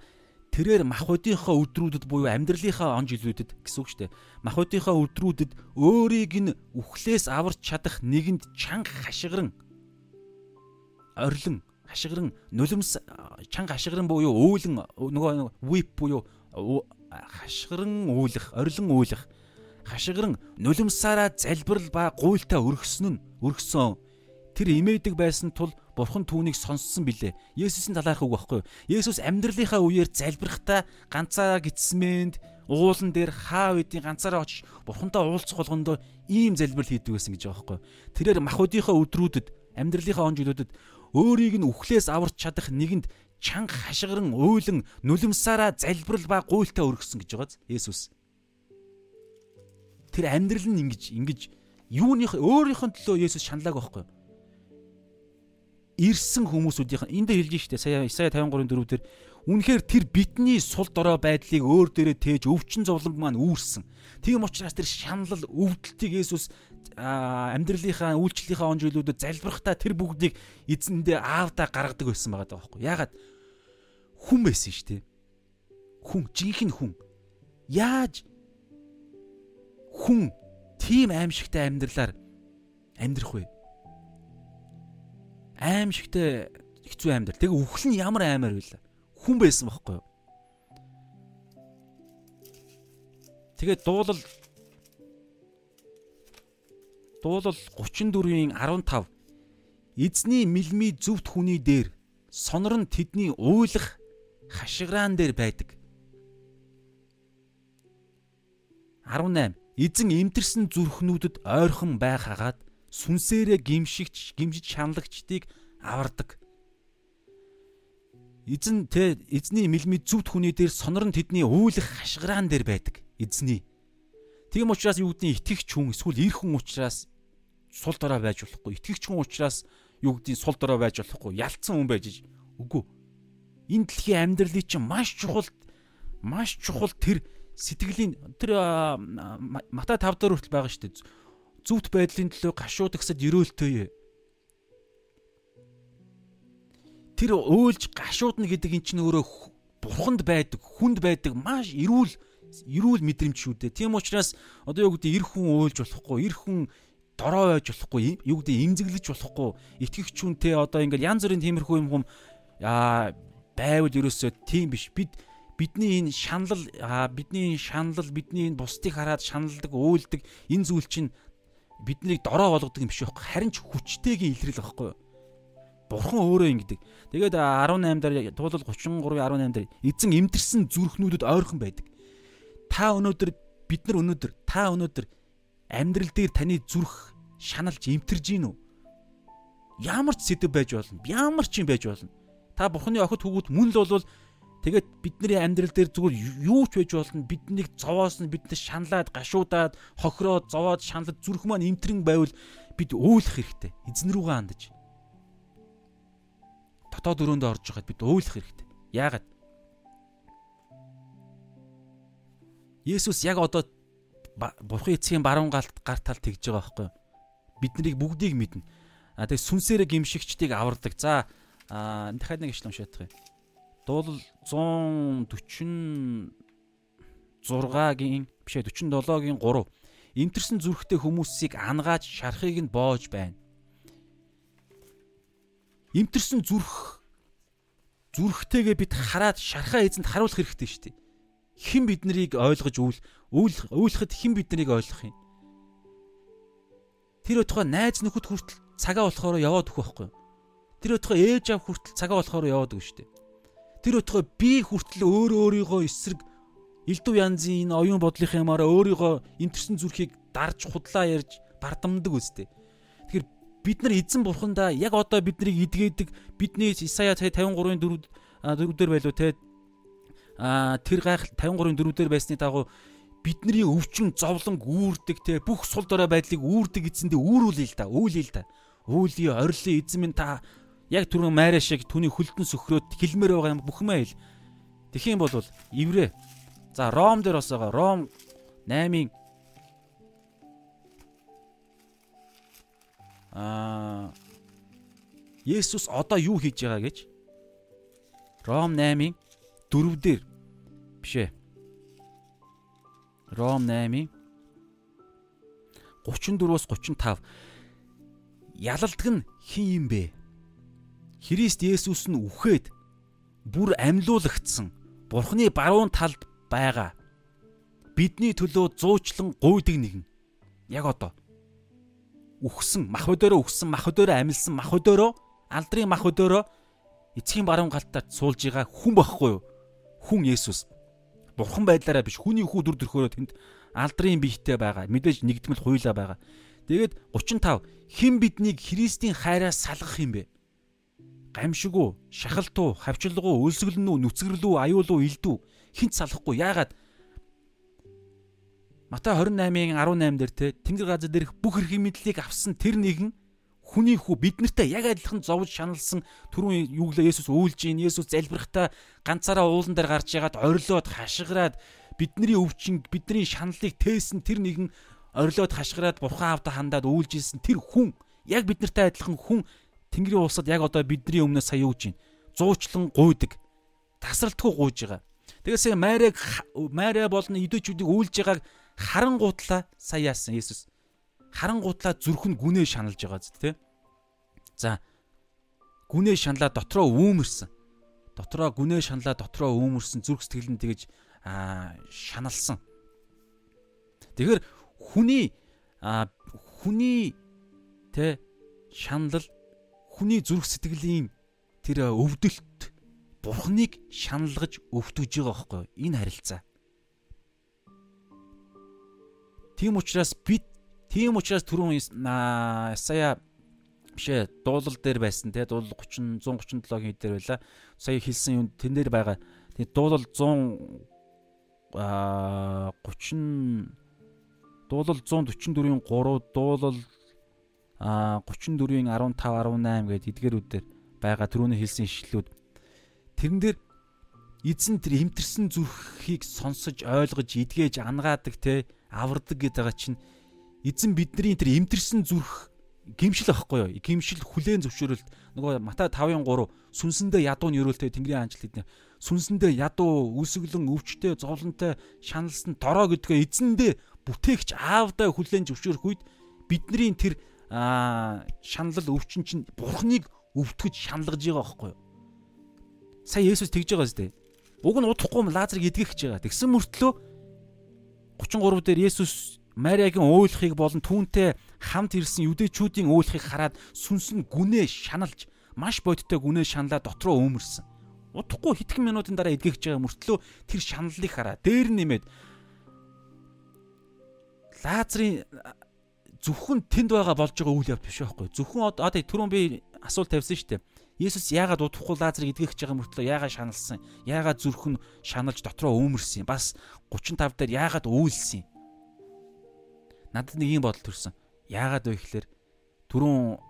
тэрээр махбодынхаа өдрүүдэд буюу амьдралынхаа он жилүүдэд гэсэн үг шүү дээ. Махбодынхаа өдрүүдэд өөрийг нь үхлээс аварч чадах нэгэнд чанга хашгиран орилон хашгиран нулимс чанга хашгиран буюу өөлөн нөгөө вип буюу хашгиран үүлэх, орилон үүлэх, хашгиран нулимсаараа залбирал ба гуйлтаа өргөсөн нь өргөсөн. Тэр имээдэг байсан тул бурхан түүнийг сонссон билээ. Есүсийн талаарх үг байхгүй юу? Есүс амьдралынхаа үеэр залбирахдаа ганцаараа гитсмэнд уулан дээр хаа үдийн ганцаараа очиж бурхантай уулзах болгондоо ийм залбирал хийдэг байсан гэж байгаа байхгүй юу? Тэрээр махуудынхаа өдрүүдэд амьдралынхаа он жилүүдэд өөрийг нь үхлээс аварч чадах нэгэнд чанга хашгиран уйлан нулимсаараа залбирал ба гуйлтаа өргөсөн гэж байгааз Есүс. Тэр амьдрал нь ингэж ингэж юуных өөрийнх нь төлөө Есүс шаналаг байхгүй юу? Ирсэн хүмүүсүүдийнх нь энд дээр хэлж штэ сая Исая 53-ын 4 дээр үнэхээр тэр бидний сул дорой байдлыг өөр дээрээ тээж өвчин зовлонг маань үүрсэн. Тийм учраас тэр шаналл өвдөлтийг Есүс амьдралынхаа үйлчлэлийнхаа он жилүүдэд залбирахтаа тэр бүгдийг эзэндээ аавдаа гаргадаг байсан байгаа даахгүй. Ягаад хүн байсан шүү дээ. Хүн, жинхэнэ хүн. Яаж хүн тийм аимшигтай амьдралаар амьдрах вэ? Аимшигтай хэцүү амьдрал. Тэгээ үхэл нь ямар аймаар вэ? Хүн байсан бохоггүй юу? Тэгээд дуулал дуулал 34-ийн 15 эзний мэлми зөвхт хүний дээр сонор нь тэдний уйлах хашгираан дээр байдаг. 18 эзэн эмтэрсэн зүрхнүүдэд ойрхон байхагаад сүнсээрээ гимшигч гимжиж шаналгчдыг авардаг. Эзэн тэ эзний мэлмид зүвд хүний дээр сонор нь тэдний уулах хашгираан дээр байдаг. Эзний. Тийм учраас юу гэдгийг итгэгч хүн эсвэл эр хүн учраас сул дорой байж болохгүй. Итгэгч хүн учраас юу гэдгийг сул дорой байж болохгүй. Ялцсан хүн байж үгүй. Энэ дэлхийн амьдралыг чинь маш чухал маш чухал тэр сэтгэлийн тэр Матай 5 дээр хүртэл байгаа шүү дээ. Зүвт байдлын төлөө гашууд гэсэд ерөөлтөө. Тэр өөлж гашуудна гэдэг эн чинь өөрөө бурханд байдаг, хүнд байдаг маш эрүүл эрүүл мэдрэмж шүү дээ. Тийм учраас одоо юу гэдэг эр хүн өөлж болохгүй, эр хүн дорой байж болохгүй, юу гэдэг имзэглэж болохгүй, итгэгч хүн те одоо ингээл янз бүрийн тиймэрхүү юм хүм аа байвал ерөөсөө тийм биш. Бид бидний энэ шаналл бидний шаналл бидний энэ бусдыг хараад шаналдаг уйлдаг энэ зүйл чинь биднийг дорой болгодог юм биш байхгүй. Харин ч хүчтэйгийн илрэл байхгүй юу? Бурхан өөрөө ингэдэг тэгээд 18 дээр туулал 33 18 дээр эзэн эмдэрсэн зүрхнүүдэд ойрхон байдаг. Та өнөөдөр бид нар өнөөдөр та өнөөдөр амьдрал дээр таны зүрх шаналж эмтэрж гин үү? Ямар ч сэдв байж болно ямар ч юм байж болно. Та бурханы охид хүүгүүд мөн л болвол Тэгээд бидний амьдрал дээр зүгээр юу ч байж болно биднийг зовоос нь биднээс шаналаад гашуудаад хохироод зовоод шаналд зүрх маань имтрэн байвал бид өөлөх хэрэгтэй. Эзэн рүүгээ хандаж. Дотоод өрөөндөө орж байгаад бид өөлөх хэрэгтэй. Яагаад? Есүс яг одоо Бурхан эцгийн баруун галт гар тал тэгж байгаа байхгүй юу? Биднийг бүгдийг мэднэ. А тэгээ сүнсээрээ гимшигчдийг авардаг. За дахиад нэг ишлэн уншаадах юм. Дуулал 146-гийн бишээ 47-гийн 3 Имтэрсэн зүрхтэй хүмүүсийг ангааж шарахыг нь боож байна. Имтэрсэн зүрх зүрхтэйгээ бид хараад шархаа эзэнд харуулах хэрэгтэй шүү дээ. Хэн бид нарыг ойлгож үйл үйлхэхэд хэн бид нарыг ойлгох юм? Тэр өтгөө найз нөхөд хүртэл цагаа болохоор яваад өгөх байхгүй юу? Тэр өтгөө ээж аав хүртэл цагаа болохоор яваад өгнө шүү дээ. Тэр өтгөө би хүртэл өөрөө өөрийгөө эсрэг элдв янзын энэ оюун бодлынхаа ямаараа өөрийгөө энтерсэн зүрхийг дарж худлаа ярьж бардамдаг үстэй. Тэгэхээр бид нар эзэн бурхандаа яг одоо биднийг идгээдэг бидний Исая 53-ын 4 4 дээр байлуу те. А тэр гайх 53-ын 4 дээр байсны дагуу бидний өвчин зовлон үүрдэг те. Бүх сул дорой байдлыг үүрдэг эзэндээ үүрүүлээ л та үүлээ л та үүлий орилын эзэн минь та яг түрүүн майра шиг түүний хөлдөн сөхрөөд хэлмээр байгаа юм бүхмээ хэл. Тэгхийн бол еврэ. За Ром дээр бас байгаа. Ром 8-ын аа Есүс одоо юу хийж байгаа гэж Ром 8-ын 4 дээр биш ээ. Ром 8-ын 34-өөс 35 ялалдаг нь хин юм бэ? Христ Есүс нь үхээд бүр амьлуулагдсан Бурхны баруун талд байгаа. Бидний төлөө зуучлан гуйдаг нэгэн. Яг одоо үхсэн мах өдөөрөө үхсэн мах өдөөрөө амилсан мах өдөөрөө алдрын мах өдөөрөө эцгийн баруун галтаар суулж байгаа хүн байхгүй юу? Хүн Есүс. Бурхан байдлаараа биш хүний хүү дүр төрхөөрөө тэнд алдрын биетэй байгаа. Мэдээж нэгдмэл хуйлаа байгаа. Тэгээд 35 хэн биднийг Христийн хайраас салгах юм бэ? Гамшиггүй, шахалтуу, хавчлалгуу, өлсгөлнүү, нүцгэрлүү, аюулуу, илдүү хинт салахгүй. Яагаад? Матай 28-ын 18 дээр те Тэнгэр газар дээрх бүх эрхийн мэдлийг авсан тэр нэгэн хүний хүү бид нартай яг адилхан зовж шаналсан түрүүн юу гэлээ Есүс үйлж гин Есүс залбирахтаа ганцаараа уулан дээр гарч ягаад орилоод хашгираад бидний өвчин бидний шаналлыг тээсэн тэр нэгэн орилоод хашгираад бурхан авда хандаад үйлж исэн тэр хүн яг бид нартай адилхан хүн Тэнгэрийн улсад яг одоо бидний өмнөөс сая юу гэж байна? Зуучлан гуйдаг. Тасралтгүй гуйж байгаа. Тэгээс Марийг Мария болон идэвчүүдийг үйлж байгааг харангуутлаа сая яасан Есүс. Харангуутлаа зүрх нь гүнээ шаналж байгаа зү тэ. За гүнээ шаналаа дотроо үүмэрсэн. Дотроо гүнээ шаналаа дотроо үүмэрсэн зүрх сэтгэл нь тэгэж аа шаналсан. Тэгэхээр хүний хүний тэ шанал хүний зүрх сэтгэлийн тэр өвдөлт бурхныг шаналгаж өвтөж байгаа байхгүй энэ харилцаа. Тийм учраас бид тийм учраас түрүүн Исая бишээ дуулал дээр байсан те дуулал 30 137-гийн дээр байла. Сая хэлсэн юм тэн дээр байгаа. Тэгээ дуулал 100 а 30 дуулал 144-ийн 3 дуулал 34-ийн 15 18 гэдэг эдгээрүүдээр байгаа түрүүний хэлсэн ишлэлүүд тэрэн дээр эзэн тэр хэмтэрсэн зүрхийг сонсож ойлгож идгээж ангаадаг те авардаг гэдэг байгаа чинь эзэн бидний тэр хэмтэрсэн зүрх гимшил ахгүй юу? Гимшил хүлээн зөвшөөрөлт нөгөө Матай 5-ын 3 сүнсэндээ ядуу нэрүүлтэй Тэнгэрийн анчлал гэдэг. Сүнсэндээ ядуу, үсгэлэн, өвчтэй, зовлонтой, шаналсан дорой гэдгээ эзэндээ бүтээгч аавдаа хүлээн зөвшөөрөх үед бидний тэр шаналл өвчин чинь бурхныг өвтгөж шаналгаж байгаа байхгүй юу? Сая Есүс тэгж байгаа зү. Уг нь удахгүй Лазарыг эдгэх гэж байгаа. Тэгсэн мөртлөө 33 дээр Есүс Мариагийн уйлахыг болон түүнтэй хамт ирсэн юдэчүүдийн уйлахыг хараад сүнс нь гүнээ шаналж маш бодиттой гүнээ шаналаа дотроо өөмөрсөн. Удахгүй хэдхэн минутын дараа эдгэж байгаа мөртлөө тэр шаналлыг хараа. Дээр нэмээд Лазарын зөвхөн тэнд байгаа болж байгаа үйл явд биш байхгүй. Зөвхөн одоо түрүүн би асуулт тавьсан шүү дээ. Есүс яагаад удахгүй Лазарыг эдгэх гэж байгаа мөртлөө яагаад шаналсан? Яагаад зүрх нь шаналж дотроо өөмөрсөн? Бас 35 дээр яагаад үйлсэн? надад нэг юм бодол төрсөн. Яагаад вэ гэхээр түрүүн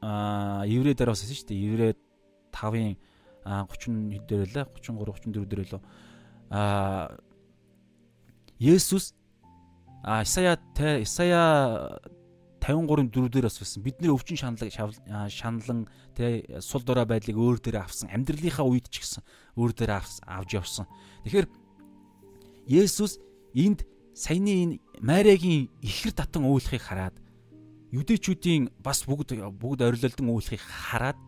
аа еврей дээр бас шүү дээ. Еврей 5-ын 30 хэд дээр байлаа? 33 34 дээр байлаа. Аа Есүс А Исая те Исая 53 дөрвдөр бас хэлсэн. Бид нэр өвчин шаналаг шаналан те сул дорой байдлыг өөр дээр авсан. Амьдралынхаа үед ч гэсэн өөр дээр авж явсан. Тэгэхээр Есүс энд саяны энэ Мариагийн ихэр татан үйлхийг хараад юдэчүүдийн бас бүгд бүгд орилолдон үйлхийг хараад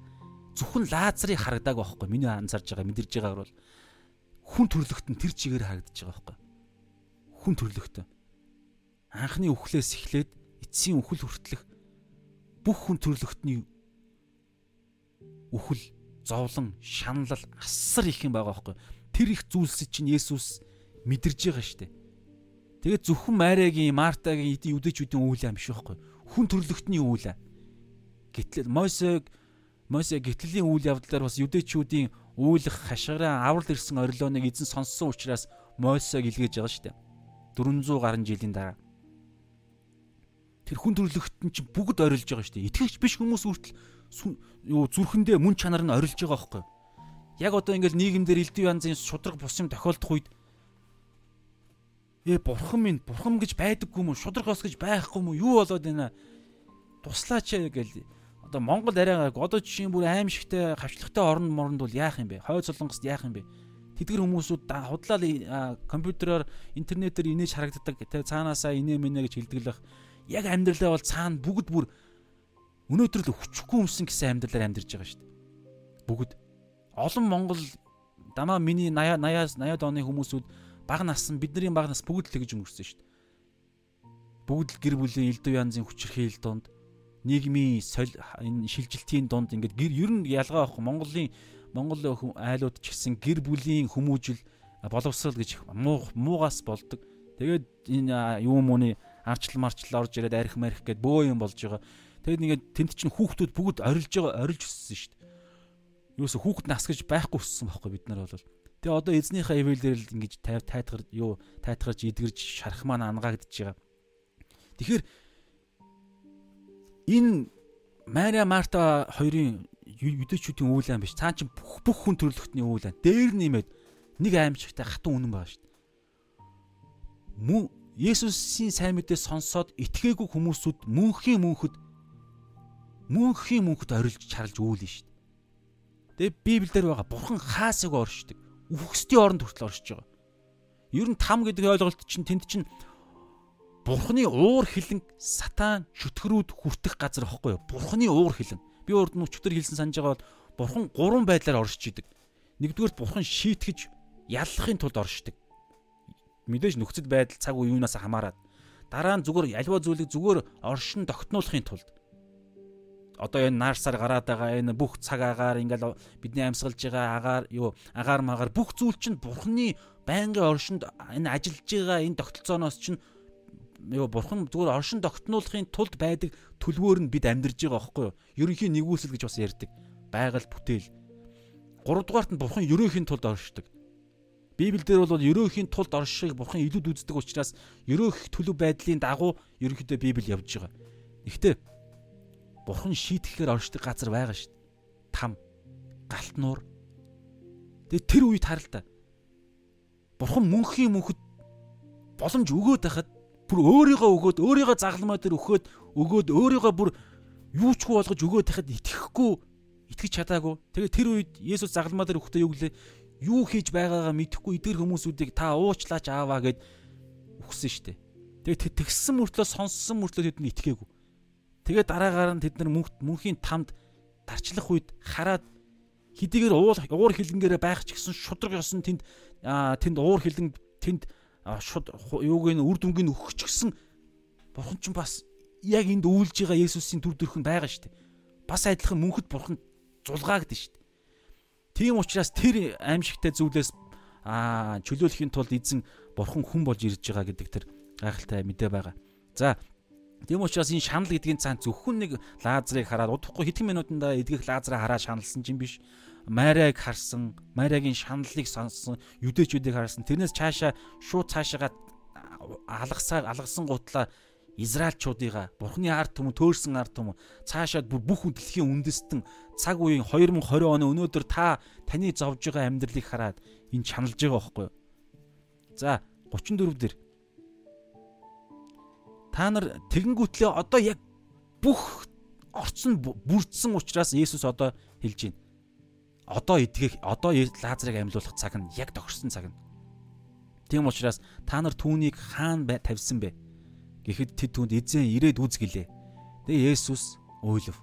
зөвхөн Лазарыг харагдааг байхгүй миний анзарж байгаа мэдэрж байгаагаар бол хүн төрлөختн тэр чигээр харагдаж байгаа байхгүй хүн төрлөختн анхны үхлээс эхлээд эцсийн үхэл хүртэлх бүх хүн төрлөختний үхэл зовлон шаналл асар их юм байгаа байхгүй. Тэр их зүйлс чинь Есүс мэдэрж байгаа штэ. Тэгээд зөвхөн Мариагийн Мартагийн эдийн үдэчүүдийн үйл юм биш байхгүй. Хүн төрлөختний үйл. Гэтэл Мосег Мосе гитлийн үйл явдлаар бас юдэчүүдийн үйлх хашгараа аврал ирсэн орилоныг эзэн сонссон учраас Мосег илгээж байгаа штэ. 400 гаруй жилийн дараа. Тэр хүн төрлөخت нь чинь бүгд орилж байгаа шүү дээ. Итгэгч биш хүмүүс үртэл юу зүрхэндээ мөн чанар нь орилж байгаа байхгүй. Яг одоо ингээл нийгэмдэр элдв янзын шудраг бус юм тохиолдох үед Ээ бурхан минь бурхан гэж байдаггүй мүү шудрагос гэж байхгүй мүү юу болоод байна? Туслаач гэл одоо Монгол арайгаа одоо жишээ бүр аимшигтай хавчлагтай орн моронд бол яах юм бэ? Хойд солонгост яах юм бэ? Тэдгэр хүмүүсүүд худлаа компьютероор интернетээр инээж харагддаг. Тэ цаанаасаа инээ мэнэ гэж хэлдэг л яг амьдралаа бол цаана бүгд бүр өнөөдөр л хүчгүй юмсан гэсэн амьдралаар амьдарч байгаа шүү дээ бүгд олон Монгол дамаа миний 80 80-аас 80-аад оны хүмүүсүүд бага нас нь бидний бага нас бүгд л тэгж өнгөрсөн шүү дээ. Бүгд л гэр бүлийн элдв янзын хүчирхийл донд нийгмийн энэ шилжилтийн донд ингээд гэр ер нь ялгаа авах Монголын Монгол айлууд ч гэсэн гэр бүлийн хүмүүжил боловсрал гэж муу муугаас болдог. Тэгээд энэ юу мууны арчил марчил орж ирээд арх марх гэд бөө юм болж байгаа. Тэгээд ингээд тэнд чинь хүүхдүүд бүгд орилж байгаа орилж өссөн шүү дээ. Юусе хүүхд нас гэж байхгүй өссөн байхгүй бид нар бол Тэгээ одоо эзнийхээ ивэлээр л ингэж тайв тайтгар юу тайтгарч идгэрж шарах маань ангаагдж байгаа. Тэгэхээр энэ Мария Марта хоёрын юдэчүүдийн үйл ам биш. Цаа чи бүх бүх хүн төрлөختний үйл ам. Дээр нэмээд нэг аимшигтай хатан үнэн байгаа шүү дээ. Мөн Есүсийн сайн мэдээ сонсоод итгээгүй хүмүүсүүд мөнхийн мөнхөд мөнхийн мөнхөд орилж чарлж үүлэн шүү дээ. Тэгээ Библиэлд байгаа бурхан хаасыг оршдог. Үхсдийн оронд хүртэл оршиж байгаа. Ер нь там гэдэг ойлголт чинь тэнд чинь бурханы уур хилэн сатан чөтгөрүүд хүртэх газар ихгүй юу? Бурханы уур хилэн. Би урд нь өчтөр хэлсэн санаж байгаа бол бурхан гурван байдлаар оршиж идэг. Нэгдүгээр бурхан шийтгэж яллахын тулд оршдог. Мэдээж нөхцөл байдал цаг үе юунаас хамаарат. Дараа нь зүгээр альва зүйлийг зүгээр оршин тогтнуулахын тулд одоо энэ наарсаар гараад байгаа энэ бүх цаг агаар ингээл бидний амьсгалж байгаа агаар юу агаар магаар бүх зүйл чинь бурхны байнгын оршинд энэ ажиллаж байгаа энэ тогтолцооноос чинь юу бурхан зүгээр оршин тогтнуулахын тулд байдаг төлөвөөр нь бид амьдарж байгаа байхгүй юу? Ерөнхийн нэгүсэл гэж бас ярьдаг. Байгаль бүтээл. Гуравдугаарт нь бурхан ерөнхийн тулд оршдог. Библиэлд бол ерөнхийн тулд оршихыг бурхан илүүд үздэг учраас ерөөх төлөв байдлын дагуу ерөнхийдөө Библи явж байгаа. Гэхдээ бурхан шийтгэхээр оршдог газар байгаа шүү дээ. Там, галт нуур. Тэгээ тэр үед харалтаа. Бурхан мөнхийн мөнхөд боломж өгөөд байхад бүр өөрийгөө өгөөд өөрийгөө загламаа дээр өгөхөд өгөөд өөрийгөө бүр юу ч хүү болгож өгөөд байхад итгэхгүй итгэж чадаагүй. Тэгээ тэр үед Есүс загламаа дээр өгөхдөө юу гэлээ юу хийж байгаагаа мэдэхгүй эдгэр хүмүүсүүдийг та уучлаач ааваа гэд өгсөн штэ. Тэгээ тэгссэн мөртлөө сонссон мөртлөө тэд нь итгээгүй. Тэгээ дараагаар нь тэд нар мөнхийн тамд дарчлах үед хараад хэдийгээр уул уур хилэнгээрээ байх ч гэсэн шудраг ёсон тэнд тэнд уур хилэн тэнд шуд юуг нь үр дүнгийн өгөх ч гэсэн бурхан ч бас яг энд үүлж байгаа Есүсийн төр төрхөнд байгаа шүү дээ. Бас адилхан мөнхөд бурхан зулгаагдсан шүү дээ. Тийм учраас тэр аимшигтай зүйлээс аа чөлөөлөхийн тулд эзэн бурхан хүн болж ирж байгаа гэдэг тэр гайхалтай мэдээ байгаа. За тийм учраас энэ шанал гэдгийн цаан зөвхөн нэг лазарыг хараад удахгүй хэдхэн минутанда эдгэх лазараа хараад шаналсан ч юм биш. Марийг харсан, Мариагийн шаналлыг сонссон, юдэчүүдийг харсан. Тэрнээс цаашаа шууд цаашаагаа алгасаа алгасан гутлаа Израильчуудыгаа Бурхны ард түмэн төөрсөн ард түмэн цаашаад бүх дэлхийн үндэстэн цаг үеийн 2020 оны өнөөдөр та таны зовж байгаа амьдралыг хараад энэ чаналж байгаа байхгүй юу? За 34 дээр та нар тэгэнгүүтлээ одоо яг бүх орцсон бүрдсэн учраас Есүс одоо хэлж байна одоо идгэх одоо Лазарыг амьлуулах цаг нь яг тохирсон цаг нь. Тийм учраас та нар түүнийг хаана тавьсан бэ? Гэхэд тэд түүнд эзэн ирээд үзгэлээ. Тэгээ Есүс уйлв.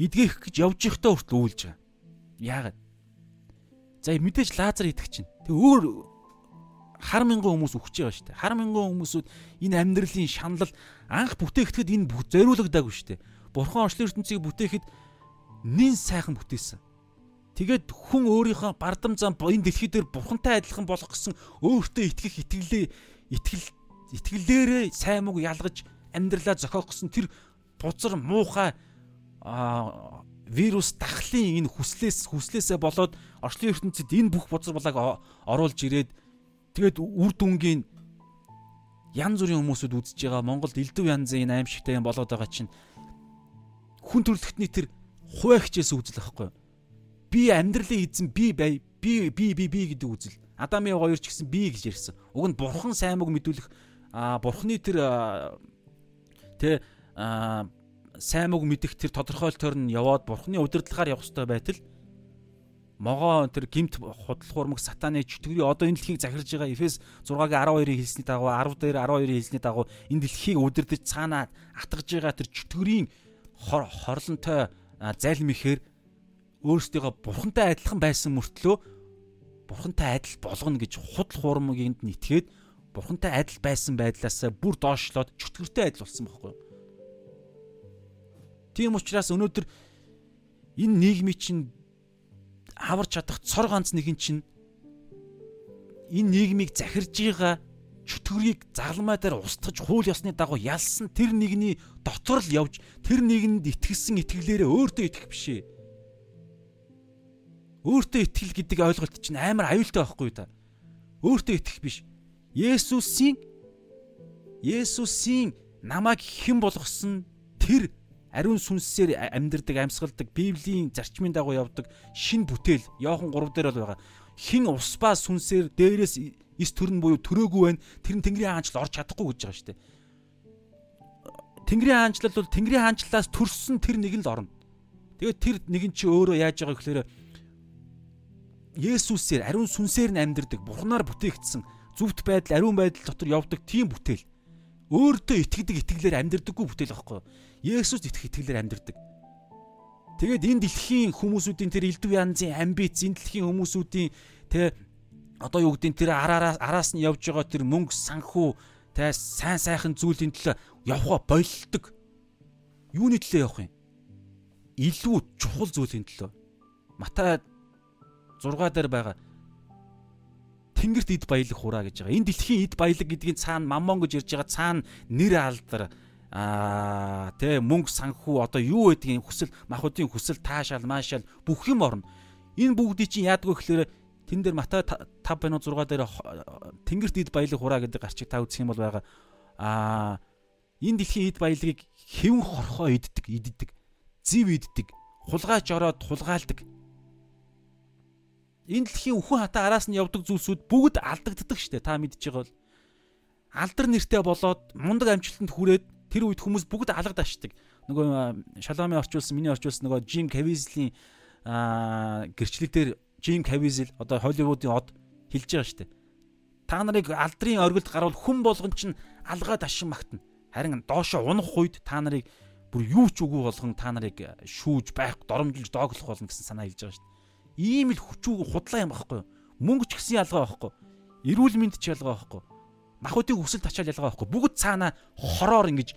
Идгэх гэж явж ихтэй хүртэл уйлж байгаа. Яагаад? За мэдээж Лазар идэх чинь. Тэг өөр хар мянган хүмүүс өгч байгаа шүү дээ. Хар мянган хүмүүсүүд энэ амьдралын шаналл анх бүтээхэд энэ зориулагдаагүй шүү дээ. Бурхан орчлын ертөнцийг бүтээхэд нин сайхан бүтээсэн. Тэгээд хүн өөрийнхөө бардам зам энэ дэлхий дээр бурхантай адилхан болох гэсэн өөртөө итгэх итгэлээ итгэл итгэлээрээ сайн мөг ялгаж амьдралаа зохиох гэсэн тэр бузар муухай вирус дахлын энэ хүслээс хүслээсээ болоод орчлын ертөнцид энэ бүх бузар булааг оруулж ирээд тэгээд үр дүнгийн янз бүрийн хүмүүсүүд үзэж байгаа Монголд элдв янзын аимшигтай юм болоод байгаа чинь хүн төрөлхтний тэр хуваагчээс үзэл ахгүй. Би амьдралын эзэн би би би би би гэдэг үзэл. Адамын хоёр ч гэсэн би гэж ярьсан. Уг нь бурхан сайн мөг мэдүүлэх а бурханы тэр тэ сайн мөг мэдэх тэр тодорхойлолтоор нь яваад бурханы удирдлагаар явах хэрэгтэй байтал. Могоо тэр гимт худал хуурмаг сатаны чөтгөрийн одоо энэ дэлхийг захирж байгаа Эфес 6-гийн 12-ийн хэлсний дагуу 10 дээр 12-ийн хэлсний дагуу энэ дэлхийг удирдах цаанаа атгаж байгаа тэр чөтгөрийн хорлонтой залим ихээр өөрсдийнхөө бурхантай адилхан байсан мөртлөө бурхантай адил болгоно гэж худал хуурмыгинд нэтгээд бурхантай адил байсан байдлаасаа бүр доошлоод чөтгөртэй адил болсон байхгүй юу? Тийм учраас өнөөдөр энэ нийгмийн чинь аварч чадах цор ганц нэгэн чинь энэ нийгмийг захирж байгаа чөтгөрийг загламай дээр устгаж хууль ёсны дагуу ялсан тэр нэгний дотор л явж тэр нэгэнд итгэсэн итгэлээрээ өөртөө итгэх биш ээ. Өөртөө итгэл гэдэг ойлголт чинь амар аюултай байхгүй та. Өөртөө итгэх биш. Есүсийн Есүсийн намайг хэн болгосон тэр ариун сүнсээр амьдардаг, амьсгалдаг, Библийн зарчмын дагуу явдаг шин бүтээл Иохан 3 дээр бол байгаа. Хин ус ба сүнсээр дээрээс эс төрн буюу төрөөгүй байна. Тэр нь Тэнгэрийн хаанчлал орж чадахгүй гэж байгаа шүү дээ. Тэнгэрийн хаанчлал бол Тэнгэрийн хаанчлалаас төрсөн тэр нэг л орно. Тэгээд тэр нэг нь чи өөрөө яаж байгаа гэхээр Есүсээр ариун сүнсээр нь амьдэрдэг, Бурханаар бүтээгдсэн зөвхт байдал, ариун байдал дотор явдаг тийм бүтээл. Өөртөө итгэдэг итгэлээр амьдэрдэггүй бүтээл байхгүй. Есүс итгэх итгэлээр амьдэрдэг. Тэгээд энэ дэлхийн хүмүүсүүдийн тэр элдв янзын амбиц, энэ дэлхийн хүмүүсүүдийн тэ одоо юу гэдэг тэр араараас араас нь явж байгаа тэр мөнгө санхүү тэ сайн сайхан зүйлийн төлөө явхаа болдог. Юуны төлөө явах юм? Илүү чухал зүйлийн төлөө. Матай 6 дээр байгаа тэнгэрт эд баялаг хураа гэж байгаа. Энэ дэлхийн эд баялаг гэдгийн цаана маммон гэж ярьж байгаа цаана нэр алдар аа тэ мөнгө санхүү одоо юу гэдгийг хүсэл махуудын хүсэл таашаал маашаал бүх юм орно. Энэ бүгдийг чинь яадгүй гэхээр тэн дээр Матай 5 байна уу 6 дээр тэнгэрт эд баялаг хураа гэдэг гарчиг та үзэх юм бол байгаа. Аа энэ дэлхийн эд баялагийг хэвэн хорхоо иддэг, иддэг. Зив иддэг. Хулгайч ороод хулгайлдаг энэ дэлхийн үхэн хатаа араас нь явдаг зүйлсүүд бүгд алдагддаг штэ та мэдж байгаа бол. Алдар нэртэй болоод мундаг амжилтанд хүрээд тэр үед хүмүүс бүгд алгадашдаг. Нөгөө шаломын орчуулсан миний орчуулсан нөгөө Жим Кавизлийн гэрчлэг дээр Жим Кавизл одоо Холливуудын од хэлж байгаа штэ. Та нарыг алдрын оргилд гарвал хүн болгон чинь алгаад ашин магтана харин доошо унах үед та нарыг бүр юу ч үгүй болгон та нарыг шүүж байх доромжилж дооглох болно гэсэн санаа хэлж байгаа штэ Ийм л хүчүүг худлаа юм багхгүй? Мөнгө ч гэсэн ялгаа байхгүй. Эрүүл мэнд ч ялгаа байхгүй. Махуудын өсөлт ачаал ялгаа байхгүй. Бүгд цаана хороор ингэж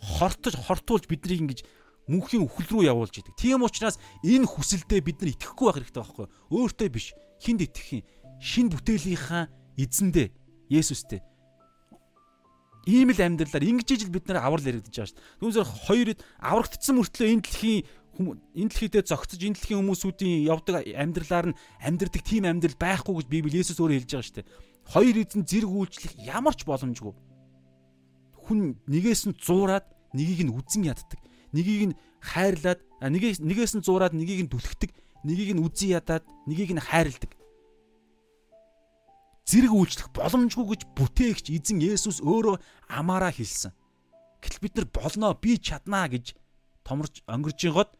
хортож хортуулж биднийг ингэж мөнхийн үхэл рүү явуулж идэг. Тийм учраас энэ хүсэлдээ бид нар итгэхгүй байх хэрэгтэй байхгүй? Өөртөө биш. Хинд итгэх юм? Шинэ бүтээлийнхаа эзэндээ Есүстэй. Ийм л амьдралаар ингэж ижил бид нар аврал яригдаж байгаа шүү дээ. Түүнээр хоёр аврагдсан мөртлөө энэ дэлхийн энэ дэлхийдээ зогцож энэ дэлхийн хүмүүсүүдийн явдаг амьдралаар нь амьдрдаг тийм амьдрал байхгүй гэж Библи Есүс өөрөө хэлж байгаа шүү дээ. Хоёр эзэн зэрэг үйлчлэх ямар ч боломжгүй. Хүн нэгээс нь зуураад нэгийг нь үзэн яддаг. Нэгийг нь хайрлаад нэгийг нэгээс нь зуураад нэгийг нь түлхдэг. Нэгийг нь үзэн ядаад нэгийг нь хайрладаг. Зэрэг үйлчлэх боломжгүй гэж бүтээгч эзэн Есүс өөрөө амаараа хэлсэн. Гэтэл бид нар болноо би чаднаа гэж томорч өнгөрж байгаад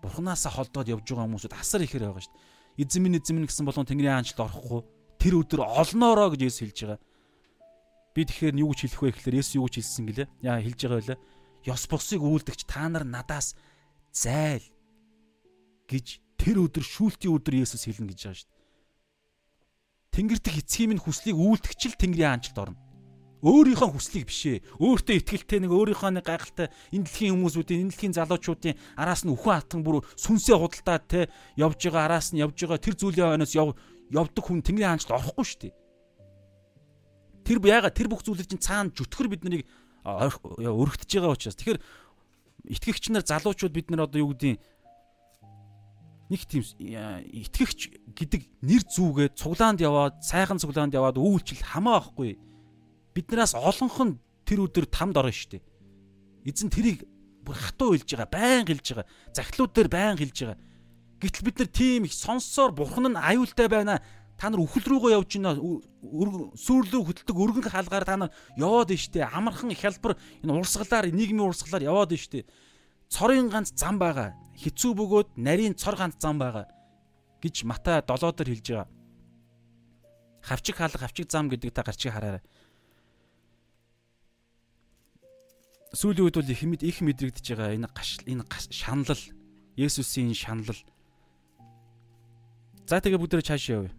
Бурханаасаа холдоод явж байгаа хүмүүсүүд асар ихэр байгаа шүү дээ. Эзэн минь гэсэн болгон Тэнгэрийн хаанчлалд орохгүй тэр өдөр олноороо гэж Есүс хэлж байгаа. Би тэгэхээр юу гэж хэлэх вэ гэхээр Есүс юу гэж хэлсэн гэлээ? Яа хэлж байгаа байлаа. Ёс бусыг үйлдэгч та нар надаас зайл гэж тэр өдөр шүүлтийн өдөр Есүс хэлнэ гэж байгаа шүү дээ. Тэнгэр дэх эцгийн минь хүслийг үйлдэгч л Тэнгэрийн хаанчлалд орно өөрийнхөө хүслийг бишээ. Өөртөө ихтгэлтэй нэг өөрийнхөө нэг гайхалтай энэ дэлхийн хүмүүсүүдийн энэ дэлхийн залуучуудын араас нь үхэн хатан бүр сүнсээ худалдаад те явж байгаа араас нь явж байгаа тэр зүйлийн хойноос яв явдаг хүн тэнгэрийн хаанчд орохгүй шүү дээ. Тэр яагаад тэр бүх зүйлүүд чинь цаана зүтгэр бид нарыг өргөтж байгаа учраас тэгэхээр итгэгч нар залуучууд бид нар одоо юу гэдгийг нэг тийм итгэгч гэдэг нэр зүүгээд цуглаанд яваад сайхан цуглаанд яваад үйлчлэл хамаа байхгүй биднээс олонх нь тэр өдөр тамд орно шүү дээ. Эзэн тэрийг бүр хатуу хэлж байгаа, байн хэлж байгаа. Захлууд дээр байн хэлж байгаа. Гэтэл бид нар тийм их сонссоор бурхан нь аюултай байна. Та нар үхэл рүүгээ явж байна. Сүүрлүү хөдөлдөг өргөн хаалгаар та нар яваад штэ. Амархан хялбар энэ урсгалаар нийгмийн урсгалаар яваад штэ. Цорын ганц зам байгаа. Хэцүү бөгөөд нарийн цор ганц зам байгаа гэж Матай 7 дээр хэлж байгаа. Хавчиг хаалга хавчиг зам гэдэг та гарчиг хараарай. Сүүлийн үед бол их мэд их мэдрэгдэж байгаа энэ гаш энэ шаналл Есүсийн шаналл. За тэгээ бүгдээ цааш явъя.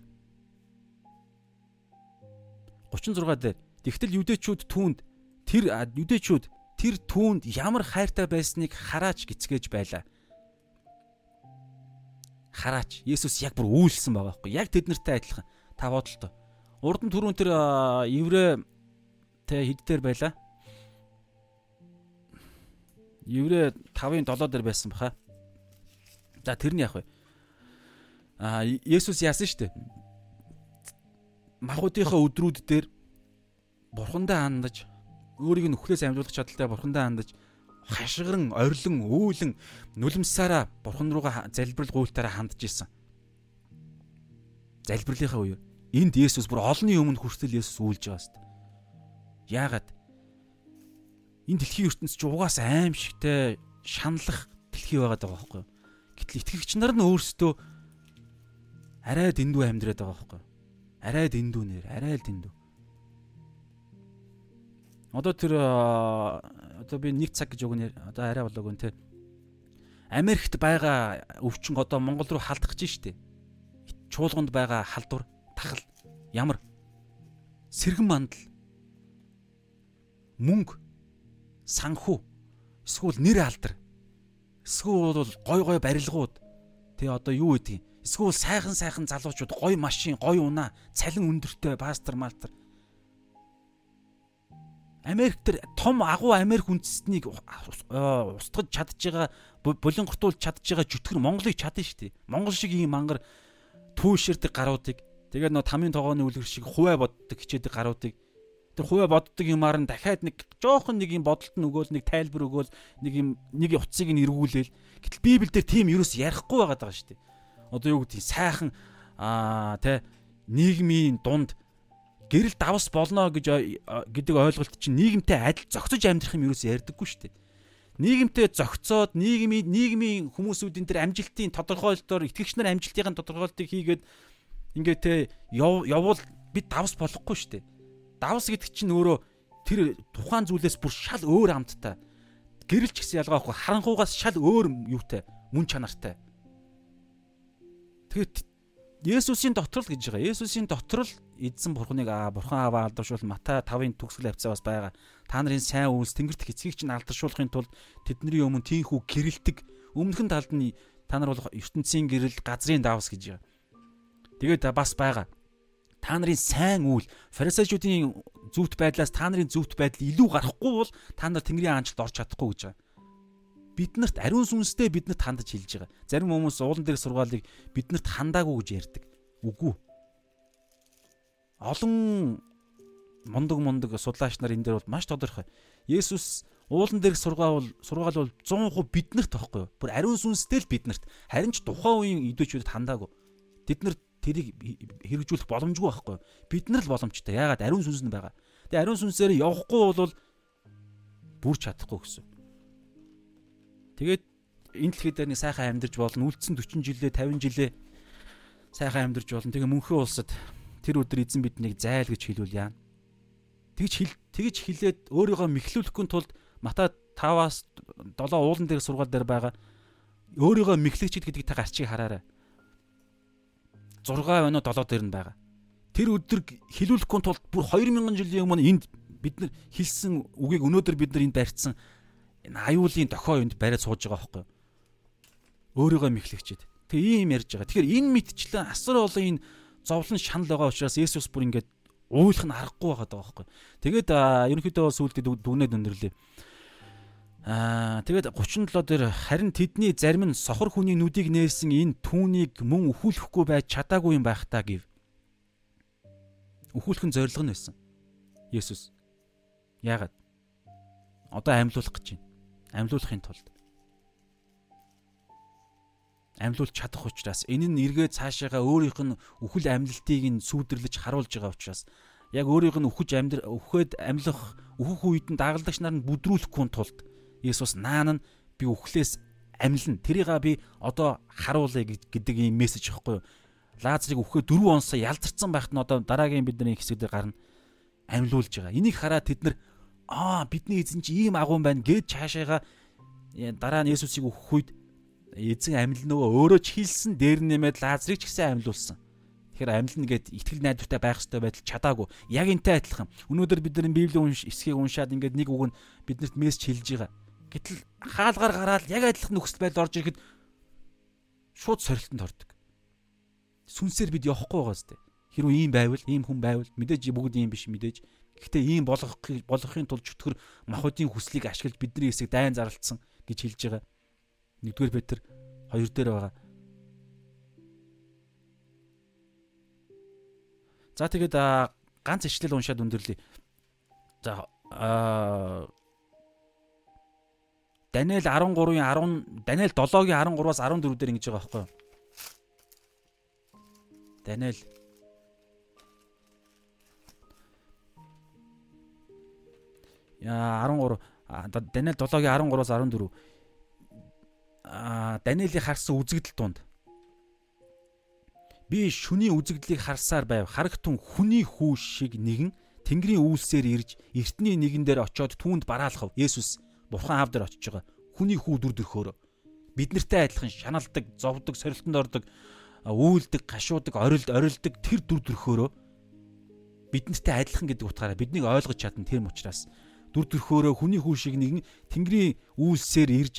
36 дээр тэгтэл юдэчүүд түүнд тэр юдэчүүд тэр түүнд ямар хайртай байсныг хараач гисгэж байла. Хараач Есүс яг бүр үйлсэн байгаа байхгүй яг тэднэртэй адилхан та бодолтой. Урд нь түрүүн тэр еврей тэ хэд дээр байла еврей 5-ын 7 дээр байсан баха. За тэр нь яах вэ? Аа Есүс яасан шүү дээ. Махуудынхаа өдрүүд дээр бурхандаа хандаж өөрийг нь өхлөөс амжуулах чадaltaй бурхандаа хандаж хашгиран, орилон, өөлөн нулимсаараа бурхан руугаа залбирал гуйлтаараа хандж исэн. Залбирлынхаа үе. Энд Есүс бүр олонний өмнө хүртэл Есүс үйлж байгаа шүү дээ. Яагаад? Энэ дэлхийн ертөнц ч угаас аимшигтай шаналлах дэлхий байгаад байгаа байхгүй юу. Гэтэл итгэгч нар нь өөрсдөө арай дэндүү амьдраад байгаа байхгүй юу. Арай дэндүү нэр, арай л дэндүү. Одоо тэр одоо би нэг цаг гэж өгнө. Одоо арай болоогүй нэ. Америкт байгаа өвчин одоо Монгол руу халдах гэж штэ. Чуулганд байгаа халдвар, тахал ямар сэргэн мандал мөнгө санхүү эсвэл нэр алдар эсвэл бол гой гой барилгууд тий одоо юу гэдгийг Эсвэл сайхан сайхан залуучууд гой машин, гой унаа, цалин өндөртэй пастор малтар. Америк төр том агуу Америк үндэстнийг устгаж чадж байгаа булингортуул чадж байгаа жүтгэр Монголыг чадна шүү дээ. Монгол шиг ийм мангар түүшэрдэг гаруудыг тэгээд нөө тамийн тогооны үлгэр шиг хуваа боддог хичээдэг гаруудыг тэр хуваа боддог юмар нь дахиад нэг жоохон нэг юм бодолт нь өгөөл нэг тайлбар өгөөл нэг юм нэг утсыг нь эргүүлээл гэтэл Библиэлд тийм юус ярихгүй байгаа даа шүү дээ одоо юу гэдэг сайхан аа тэ нийгмийн дунд гэрэл давс болно гэж гэдэг ойлголт чинь нийгэмтэй адил зохицож амьдрах юм юу ч ярьдаггүй шүү дээ. Нийгэмтэй зохицоод нийгмийн нийгмийн хүмүүсүүдийн тэр амжилтын тодорхойлолтоор итгэгч нар амжилтын тодорхойлолтыг хийгээд ингээ тэ явуул бид давс болохгүй шүү дээ. Давс гэдэг чинь өөрөө тэр тухайн зүйлээс бүр шал өөр амттай. Гэрэлч гэсэн ялгаа байхгүй харанхуугаас шал өөр юутай мөн чанартай. Тэгээд Есүсийн доторл гэж байгаа. Есүсийн доторл эзэн бурхныг аа бурхан аваа алдаршуул Матай 5-ын төгсгөл хавцаа бас байгаа. Та нарын сайн үйлс тэнгэрт эцгийг чинь алдаршуулахын тулд тэдний өмнө тийхүү гэрэлтэг өмнөхөн талд нь та нар бол ертөнцийн гэрэл газрын давс гэж байгаа. Тэгээд бас байгаа. Та нарын сайн үйл фарисеучуудын зүвт байдлаас та нарын зүвт байдал илүү гарахгүй бол та нар тэнгэрийн аанчлалд орж чадахгүй гэж байгаа биднэрт ариун сүнстэй биднэрт хандаж хэлж байгаа. Зарим хүмүүс уулан дээр сургаалыг биднэрт хандаагүй гэж ярьдаг. Үгүй. Олон мундаг мундаг судлаач нар энэ дээр бол маш тодорхой. Есүс уулан дээр сургаал сургаал бол 100% биднэрт тахгүй? Бүр ариун сүнстэй л биднэрт. Харин ч тухайн үеийн идүүчүүдэд хандаагүй. Нар тэрийг хэрэгжүүлэх боломжгүй байхгүй? Бид нар л боломжтой. Яагаад ариун сүнс нь байгаа. Тэгээ ариун сүнсээр явахгүй бол бүр чадахгүй гэсэн. Тэгээд энэ дэлхий дээр нэг сайхан амьдарч болно. Үлдсэн 40 жилээ, 50 жилээ сайхан амьдарч болно. Тэгээ мөнхийн улсад тэр өдөр эзэн биднийг зайл гэж хэлүүл яа. Тэгж хэл тэгж хилээд өөрийгөө мэхлүүлэхгүй тулд Матай 5-аас 7 уулан дээр сургаал дээр байгаа өөрийгөө мэхлэгчд гэдэг та гарчиг хараарай. 6 байна уу 7 дээр нь байгаа. Тэр өдөр хилүүлэхгүй тулд бүр 2000 жилийн өмнө энд бид нар хэлсэн үгийг өнөөдөр бид нар энд барьцсан энэ аюулын дохио юунд бариад сууж байгаа байхгүй өөрийгөө мэхлэгчээд тэгээ ийм ярьж байгаа. Тэгэхээр энэ мэдчлэн асар олон энэ зовлон шанал байгаа учраас Есүс бүр ингээд уйлах нь аргагүй байгаа байхгүй тэгээд ерөнхийдөө сүултээ дүгнээд өндөрлөө Аа тэгээд 37 дээр харин тэдний зарим нь сохор хүний нүдийг нээсэн энэ түүнийг мөн өхүүлэхгүй байж чадаагүй юм байх та гэв. Өхүүлэх нь зориг нь байсан. Есүс. Яагаад? Одоо амьлуулах гэж байна амьлуулахын тулд амьлуулж чадах учраас энэ нь эргээд цаашаага өөрийнх нь үхэл амьлалтыг нь сүйдэрлэж харуулж байгаа учраас яг өөрийнх нь үхэж амьдр үхээд амьлах үхэх үед нь дагалдагч нар нь бүдрүүлэхгүй тулд Есүс наан нь би үхлээс амьлна. Тэрийг би одоо харуулъя гэдэг ийм мессеж ихгүй юу? Лазарыг үхээ 4 онсоо ялзарсан байхад нь одоо дараагийн бидний хэсэг дээр гарна амьлуулж байгаа. Энийг хараад тэд нар аа бидний эзэн чи ийм агуун байна гэж цаашаага дараа нь Есүсийг өгөх үед эзэн амьл нөгөө өөрөө ч хийлсэн дээр нэмээд Лазарыг ч гэсэн амьлуулсан. Тэгэхээр амьлна гэд итгэл найдвартай байх хэрэгтэй байтал чадаагүй. Яг энтэй адилхан. Өнөөдөр бид нар Библийн унш эсхийг уншаад ингээд нэг үг нь биднэрт мессеж хэлж байгаа. Гэтэл хаалгаар гараад яг адилхан нөхцөл байдал орж ирэхэд шууд сорилтонд ордог. Сүнсээр бид явахгүй байгаа зү. Хэрвээ ийм байвал, ийм хүн байвал мэдээж бүгд ийм биш мэдээж Гэхдээ ийм болгох болгохын тулд чөтгөр махуудын хүслийг ашиглаж бидний хэсэг дайн зарлцсан гэж хэлж байгаа. Нэгдүгээр Петр 2 дээр байгаа. За тэгээд ганц ишлэл уншаад өндөрлөе. За аа Даниэл 13-ийн 10 Даниэл 7-гийн 13-аас 14 дээр ингэж байгаа байхгүй юу? Даниэл. Даниэл 13-гийн 13-аас 14 а Даниэлийн харсан үзэгдэл донд би шүний үзэгдлийг харсаар байв. Харагтун хүний хүү шиг нэгэн Тэнгэрийн үйлсээр ирж эртний нэгэн дээр очиод түүнд бараалхав. Есүс Бурхан аав дээр очиж байгаа. Хүний хүү дүр төрхөөр бид нартай адилхан шаналдаг зовдөг сорилтонд ордог үйлдэг гашуудаг орилд орилдог тэр дүр төрхөөрөө бид нартай адилхан гэдэг утгаараа биднийг ойлгож чадна тэр учраас дүр төрхөөрөө хүний хүү шиг нэгэн Тэнгэрийн үйлсээр ирж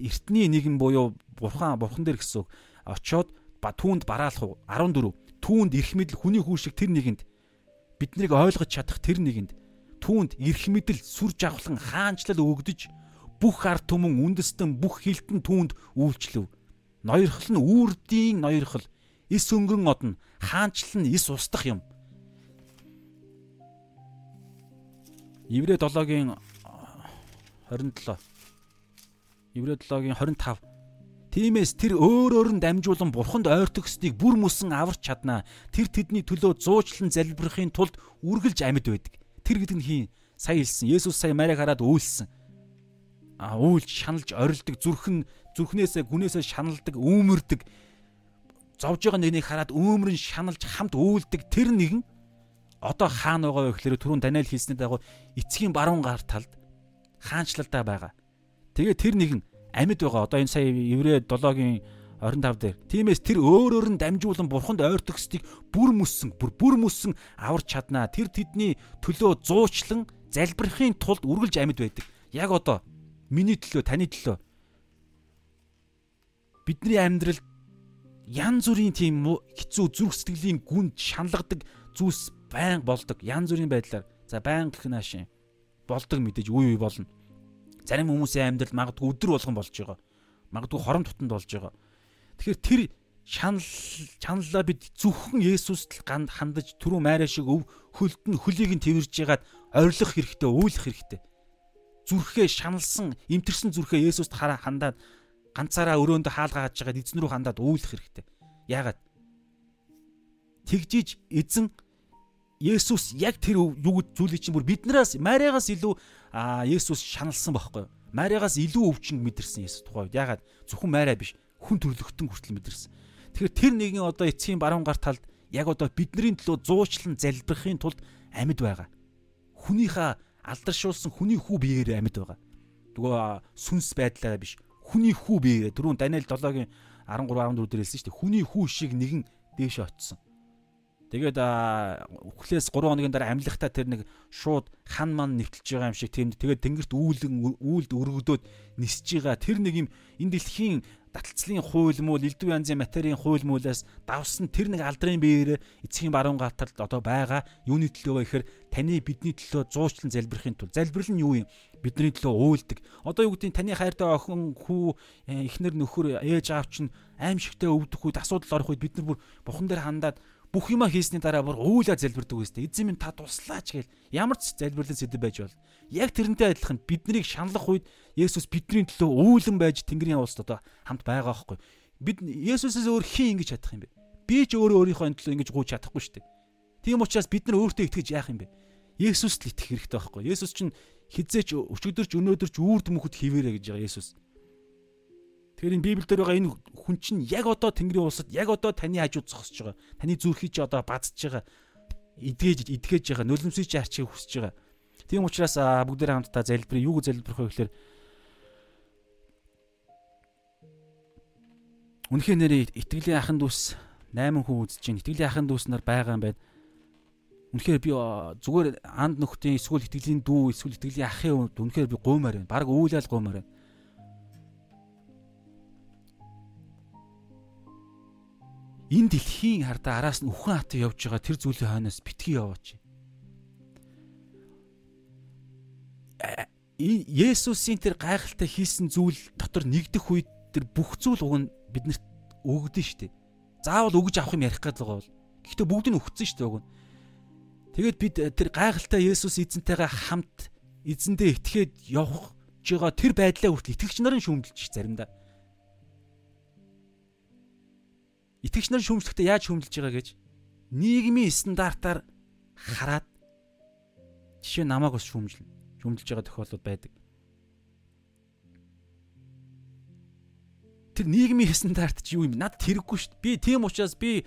эртний нэгэн буюу бурхан бурхан дээр гэсэн очоод ба түүнд бараалах 14 түүнд эрх мэдэл хүний хүү шиг тэр нэгэнд биднийг ойлгож чадах тэр нэгэнд түүнд эрх мэдэл сүр жавхлан хаанчлал өгдөж бүх ард түмэн үндэстэн бүх хилтэн түүнд үйлчлэв. Ноёрхол нь үрдийн ноёрхол. Эс өнгөн одно хаанчлал нь эс устдах юм. Иврэ 7-гийн 27 Иврэ 7-гийн 25 Тиймээс тэр өөр өөр нь дамжуулан бурханд ойртогсныг бүр мөсөн аварч чаднаа. Тэр тэдний төлөө зуучлан залбирахын тулд үргэлж амьд байдаг. Тэр гэдэг нь хийн сая хэлсэн. Есүс сая Марийг хараад үйлсэн. А үйлж шаналж орилдог зүрхэн зүрхнээсээ гүнээсээ шаналдаг, үүмэрдэг. Зовж байгаа нэгнийг хараад үүмрэн шаналж хамт үйлдэг тэр нэгэн одоо хаана байгаа вэ гэхээр түрүүн Даниэл хэлсний дагуу эцгийн баруун гар талд хаанчлалдаа байгаа. Тэгээ тэр нэгэн амьд байгаа. Одоо энэ сая Еврэ 7-гийн 25 дээр. Тиймээс тэр өөр өөр нь дамжуулан бурханд ойртогсдыг бүр мөссөн, бүр бүр мөссөн аварч чаднаа. Тэр тэдний төлөө зуучлан залбирахын тулд үргэлж амьд байдаг. Яг одоо миний төлөө, таны төлөө бидний амьдралд янз бүрийн тийм хэцүү зүрх сэтгэлийн гүнд шаналгадаг зүйлс байн болдог. Янз бүрийн байдлаар за байн гэх наашин болдог мэдээж үе үе болно. Зарим хүмүүсийн амьдрал магадгүй өдөр болгон болж байгаа. Магадгүй хорон тутанд болж байгаа. Тэгэхээр тэр шанал чаналлаа бид зөвхөн Есүст ганд хандаж түрүү майраа шиг өв хөлд нь хөлийг нь тэрж ягаад орилох хэрэгтэй, уйлах хэрэгтэй. Зүрхээ шаналсан, имтэрсэн зүрхээ Есүст хараа хандаад ганцаараа өрөөндө хаалгаа хаж байгаад эзэн рүү хандаад уйлах хэрэгтэй. Яагаад? Тэгжиж эзэн Есүс яг тэр юу зүйлийг чинь бүр биднээс Мариагаас илүү а Есүс шаналсан байхгүй юу? Мариагаас илүү өвчин мэдэрсэн Есүс тухай. Ягаад зөвхөн Мария биш хүн төрлөختөн хүртэл мэдэрсэн. Тэгэхээр тэр нэгэн одоо эцгийн баруун гар талд яг одоо бидний төлөө зуучлан залбирахын тулд амьд байгаа. Хүнийхээ алдаршуулсан хүний хүү биеэрээ амьд байгаа. Нөгөө сүнс байдлаараа биш. Хүний хүү биеэрээ түрүүн Даниэл 7-гийн 13 14 дээр хэлсэн шүү дээ. Хүний хүү шиг нэгэн дээш очсон. Тэгээд үхлээс 3 хоногийн дараа амьлахтаа тэр нэг шууд хан ман нэвтэлж байгаа юм шиг тийм тэгээд тэнгэрт үүлэн үүлд өргөдөөд нисэж байгаа тэр нэг юм энэ дэлхийн таталцлын хууль мөл элдв янзын материйн хууль мөлөөс давсан тэр нэг алдрын биеэр эцгийн баруун гаталд одоо байгаа. Юуны төлөө вэ гэхээр таны бидний төлөө зуучлан залбирахын тулд залбирал нь юу юм? Бидний төлөө уйлдаг одоо юу гэдэг таны хайртай охин хүү э, эхнэр нөхөр ээж аав чинь аимшигтай өвдөх үед асуудал орох үед бид нар бүр бухан дээр хандаад бүх юма хийсний дараа бүр уулаа залбирдаг үстэй. Эзэн минь та туслаач гээл ямар ч залбирлын сэдв байж бол. Яг тэрнтэй адилхан биднийг шаналх үед Есүс бидний төлөө үүлэн байж Тэнгэрийн улсад одоо хамт байгаа байхгүй. Бид Есүсээс өөр хин ингэж чадах юм бэ? Би ч өөрөө өөрийнхөө төлөө ингэж гуйж чадахгүй шүү дээ. Тийм учраас бид нар өөртөө итгэж яах юм бэ? Есүст л итгэх хэрэгтэй байхгүй. Есүс чинь хизээч өчигдөрч өнөөдөрч үрд мөхөд хിവэрэ гэж байгаа Есүс. Тэгэхээр энэ Библиэлд байгаа энэ хүн чинь яг одоо Тэнгэрийн улсад яг одоо таны хажууд зогсож байгаа. Таны зүрхий чи одоо бадж байгаа. Идгээж идгээж байгаа, нулимсэж арчиг хүсэж байгаа. Тийм учраас бүгдээрээ хамтдаа залбираа юу гэж залбирах вэ гэхээр Үнэхээр нэрээ итгэлийн ахын дүүс 8 хүн үзэж чинь итгэлийн ахын дүүс нар байгаа юм байна. Үнэхээр би зүгээр анд нөхдийн эсвэл итгэлийн дүү эсвэл итгэлийн ахын үед үнэхээр би гуймаар байна. Бараг үүлэл гуймаар байна. Энэ дэлхийн хардаа араас нь үхэн хатан явж байгаа тэр зүйлийн хойноос битгий яваач. Есүсийн тэр гайхалтай хийсэн зүйл дотор нэгдэх үед тэр бүх зүйл уг нь биднэрт өгдөн штэ. Заавал өгж авах юм ярих гэдэг бол. Гэхдээ бүгд нь өгцөн штэ уг нь. Тэгээд бид тэр гайхалтай Есүс эзэнтэйгээ хамт эзэндээ итгээд явах жигаа тэр байдлаа хүртэл итгэгч нарын шүүмжилж заримдаа Итгэгч нар шүүмжлэхдээ яаж шүүмжилж байгаа гэж нийгмийн стандартаар хараад жишээ намайг бас шүүмжилнэ. Шүүмжилж байгаа тохиолдол байдаг. Тэр нийгмийн стандарт чи юу юм? Над хэрэггүй шүү дээ. Би тийм учраас би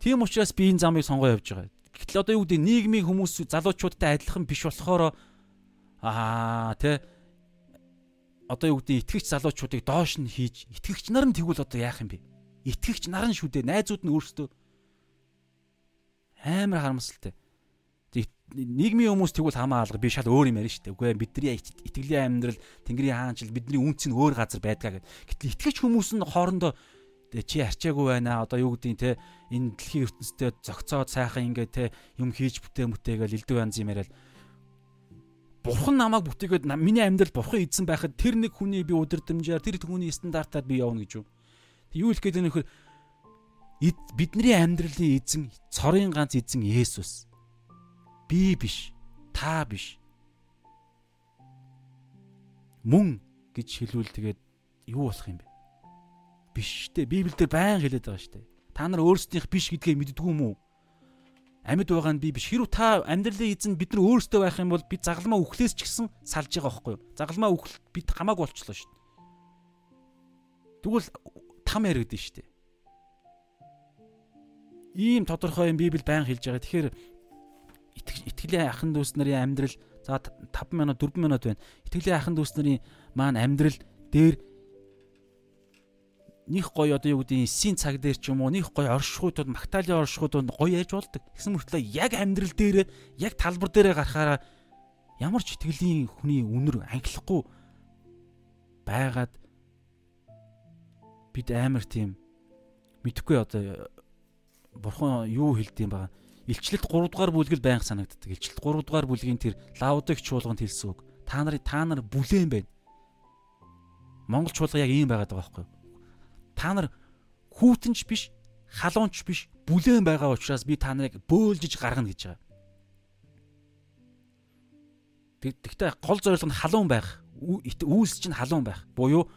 тийм учраас би энэ замыг сонгоо явж байгаа. Гэтэл одоо юу гэдэг нийгмийн хүмүүс залуучуудтай адилхан биш болохоор аа тэ одоо юу гэдэг итгэгч залуучуудыг доош нь хийж итгэгч нар нь тэгвэл одоо яах юм бэ? Итгэгч наран шүү дээ. Найзууд нь өөрсдөө амар харамсалтай. Нийгмийн хүмүүс тэгвэл хамаа алга би шал өөр юм ярина шүү дээ. Үгүй ээ бидний итгэлийн амьдрал Тэнгэрийн хаанчил бидний үнц нь өөр газар байдгаа гэд. Гэтэл итгэгч хүмүүс нь хоорондоо чи арчаагүй байна. Одоо юу гэдгийг те энэ дэлхийн ертөнцтэй зөгцоод сайхан ингээ те юм хийж бүтээ мүтээгэл элдв янз юм яриад Бурхан намайг бүтээгээд миний амьдрал бурхан эзэн байхад тэр нэг хүний би удирдамжаар тэр хүний стандартаар би явна гэж юу. Юу хэлэх гээд нөхөр бидний амьдралын эзэн цорын ганц эзэн Есүс. Би биш, та биш. Мөн гэж хэлвэл тэгээд юу болох юм бэ? Биш штэ. Библиэлд байн хэлээд байгаа штэ. Та нар өөрсдийнх биш гэдгээ мэддгүү юм уу? амьд байгаа нь би биш. Хэрв та амьдралын эзэн бид нар өөрсдөө байх юм бол бид загалмаа үхлээс ч гэсэн салж байгаа байхгүй юу? Загалмаа үхэл бид хамаагүй болчлоо шүү дээ. Тэгвэл там яригдэн шүү дээ. Ийм тодорхой юм Библи байн хэлж байгаа. Тэгэхээр итгэлийн ахын дүүс нарын амьдрал за 5 минут 4 минут байна. Итгэлийн ахын дүүс нарын маань амьдрал дээр них гоё одоо юу гэдэг эсийн цаг дээр ч юм уу них гоё оршихуйдууд магтаалын оршихуйдууд гоё ярьж болдог. Гэсэн мөртлөө яг амьдрал дээр яг талбар дээрээ гарахаараа ямар ч итгэлийн хүний үнэр ангилахгүй байгаад бид амар тийм мэдхгүй одоо бурхан юу хэлдэм байгаа. Илчлэлт 3 дугаар бүлгэл байнга санагддаг. Илчлэлт 3 дугаар бүлгийн тэр лаудыг чуулганд хэлсэн үг. Та нарыг та нар бүлээн байна. Монгол чуулга яг ийм байгаад байгаа байхгүй юу? та нар хүүтэнч биш, халуунч биш, бүлээн байгаа учраас би та нарыг бөөлжиж гаргана гэж байгаа. Тэгтээ гол зорилго нь халуун байх. Үүс чинь халуун байх. Буюу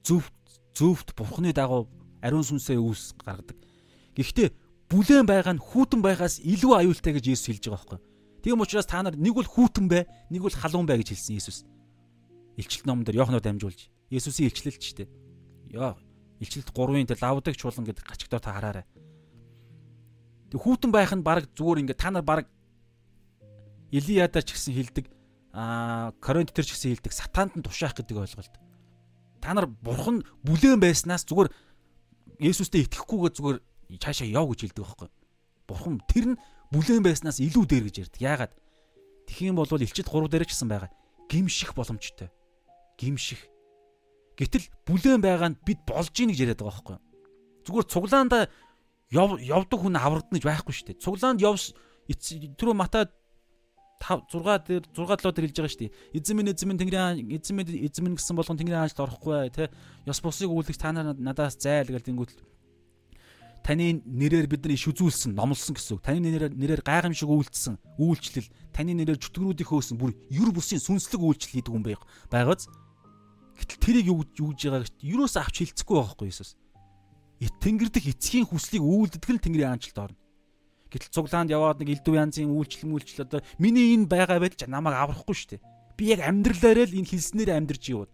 зөв зөвхт бурхны дагуу ариун сүнсээ үүс гаргадаг. Гэхдээ бүлээн байгаа нь хүүтэн байгаас илүү аюултай гэж Есүс хэлж байгаа байхгүй. Тийм учраас та нар нэг бол хүүтэн бай, нэг бол халуун бай гэж хэлсэн Есүс. Илчилт номон дээр Йоханнод дамжуулж. Есүсийн илчлэлт ч тийм. Яа Илчилт 3-ын тэр лавдаг чуулган гэдэг гачигдоор та хараарай. Тэг хүүтэн байх нь баг зүгээр ингээ та нар баг Илиада ч гэсэн хилдэг аа Коринт төр ч гэсэн хилдэг сатаанд нь тушаах гэдэг ойлголт. Та нар бурхан бүлээн байснаас зүгээр Есүстэй итгэхгүйгээ зүгээр цаашаа яв гэж хэлдэг байхгүй. Бурхан тэр нь бүлээн байснаас илүү дээр гэж ярьдаг. Яагаад? Юм бол илчит 3 дээр ч гэсэн байгаа. Гимших боломжтой. Гимших. Гэтэл бүлээн байгаа нь бид болж ийн гэж яриад байгаа байхгүй? Зүгээр цуглаанда явдаг хүн аврагдана гэж байхгүй шүү дээ. Цуглаанд явс түрүү Матай 5 6 дээр 6 7 дээр хэлж байгаа шүү дээ. Эзэн минь эзэн минь тэнгэрийн эзэн минь эзэн минь гэсэн болгон тэнгэрийн ажилд орохгүй тэ. Ёс бусыг үүлгэж та надаас зайл гэл тэнгүүт таны нэрээр бидний иш үзүүлсэн, номлосон гэсэн үг. Таны нэрээр нэрээр гайхамшиг үйлдэлсэн, үйлчлэл, таны нэрээр чөтгөрүүдийг хөөсөн бүр юр бусын сүнслэг үйлчлэл хийдэг хүн байг. Байгааз Гэтэл тэрийг юу юу гэж байгаа гэж юроос авч хилцэхгүй байхгүй Иесус. Тэнгэр дэх эцгийн хүслийг үйлдэдэг нь Тэнгэрийн аанчлалд орно. Гэтэл цуглаанд яваад нэг элдв янзын үйлчлэл мүлчлэл одоо миний энэ байгаа байдал намайг аврахгүй шүү дээ. Би яг амьдралаараа л энэ хэлснээр амьдрж ийвд.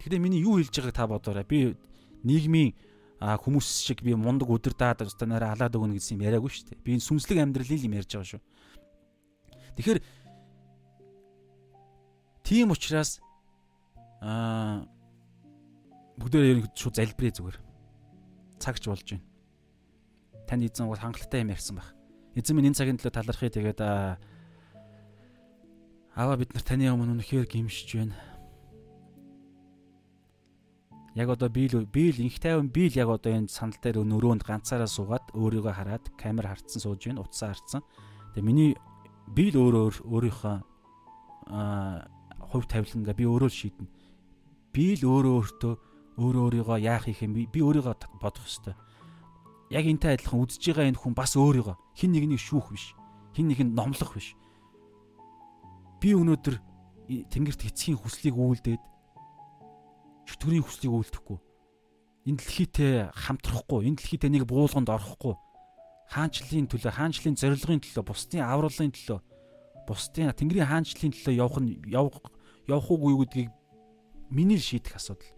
Тэгэхээр миний юу хэлж байгааг та бодоорой. Би нийгмийн хүмүүс шиг би мундаг өдөрдаад өстө нараа халаад өгнө гэсэн юм яриаггүй шүү дээ. Би энэ сүнслэг амьдралыг юм ярьж байгаа шүү. Тэгэхээр тийм учраас Аа бүгдээ ерөнхийдөө шууд залбирая зүгээр. Цагч болж байна. Таны эзэн бол хангалттай юм ярьсан байх. Эзэн минь энэ цагийн төлөө талархъя тэгээд аваа бид нар таны өмнө үнэхээр гимшиж байна. Яг одоо би л би л инх тайван би л яг одоо энэ сандал дээр нөрөөнд ганцаараа суугаад өөрийгөө хараад камер харцсан сууж байна, утсаа харцсан. Тэгээ миний би л өөрөө өөрийнхөө аа хувь тавилангаа би өөрөө л шийднэ би л өөрөө өөртөө өөрөө өөрийгөө яах их юм би өөрийгөө бодох ёстой. Яг энтэй адилхан үдж байгаа энэ хүн бас өөрийгөө хин нэгнийг шүүх биш. Хин нэгэнд номлох биш. Би өнөөдөр тэнгэрт эцгийн хүслийг үйлдээд чөтгөрийн хүслийг үйлдэхгүй. Энэ дэлхийтэй хамтрахгүй, энэ дэлхийтэй нэг буулганд орохгүй. Хаанчлалын төлөө, хаанчлалын зорилгын төлөө, бусдын авралын төлөө, бусдын тэнгэрийн хаанчлалын төлөө явах нь явах явах уугүй гэдгийг миний шийдэх асуудал.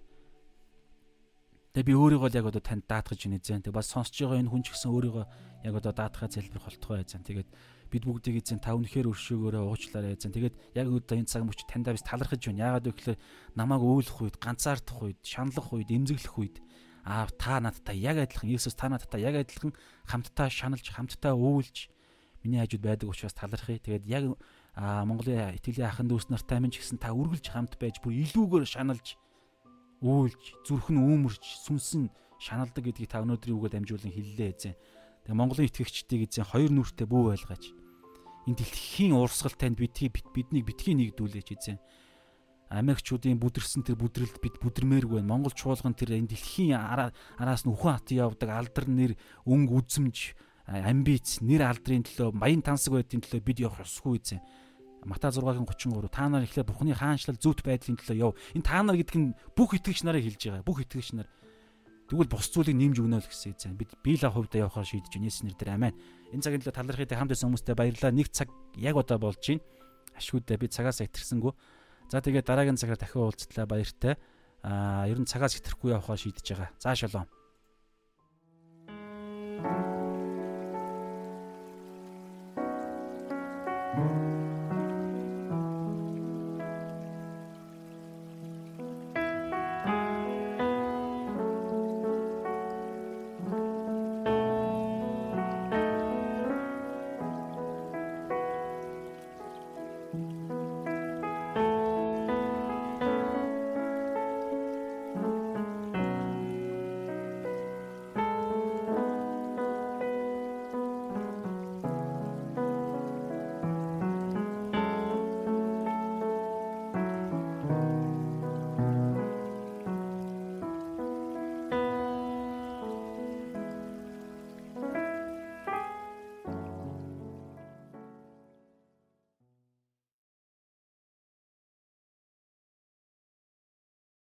Тэгээ би өөрийгөө л яг одоо танд даатгаж байна зэн. Тэгээ бас сонсож байгаа энэ хүн ч гэсэн өөрийгөө яг одоо даатгахаа залбирх болтгоо зэн. Тэгээд бид бүгдийг эзэн та үнэхээр өршөөгөөрөө уучлаарай зэн. Тэгээд яг одоо энэ цаг мөч таньдаа bis талархаж байна. Яагаад вэ гэхээр намайг өөлөх үед, ганцаардах үед, шаналх үед, эмзэглэх үед аа та надтай яг адилхан Иесус та надтай яг адилхан хамтдаа шаналж, хамтдаа өөлж миний хажууд байдаг учраас талархъя. Тэгээд яг Монголын итгэлийн ахын дүүс нартай минь ч гэсэн та үргэлж хамт байж бүр илүүгээр шаналж Үйлж, зүрх нь үүмэрч, сүнс нь шаналдаг гэдгийг та өнөөдрийн үгээр дамжуулан хэллээ эзэн. Тэгээ Монголын итгэгчдийг эзэн хоёр нүртэй бүү байлгаач. Энэ дэлхийн уурсгал танд бидгийг биднийг битгий нэгдүүлээч эзэн. Америкчуудын бүдэрсэн тэр бүдрэлд бид бүдэрмээргүй байна. Монгол чуулган тэр энэ дэлхийн араас нь үхэн хатан явдаг алдар нэр өнгө үзмж амбиц нэр алдрын төлөө баян тансаг байдгийн төлөө бид явах ёсгүй эзэн. Мата 6-гийн 33 та нар ихлээр Бурхны хаанчлал зүйт байдлын төлөө яв. Энэ та нар гэдэг нь бүх итгэгч нарыг хэлж байгаа. Бүх итгэгч нар Тэгвэл бус зүйлийг нэмж өгнө л гэсэн эзэн. Бид биелэ хувьдаа явахаар шийдэж байна. Есүс нэрээр амин. Энэ цагийн төлөө талархыг хамт байсан хүмүүстээ баярлалаа. Нэг цаг яг одоо болж байна. Ашгүйдээ би цагаас итэрсэнгүү. За тэгээд дараагийн цагаар дахин уулзтлаа баяртай. Аа ер нь цагаас хэтрэхгүй явахаар шийдэж байгаа. За шалом.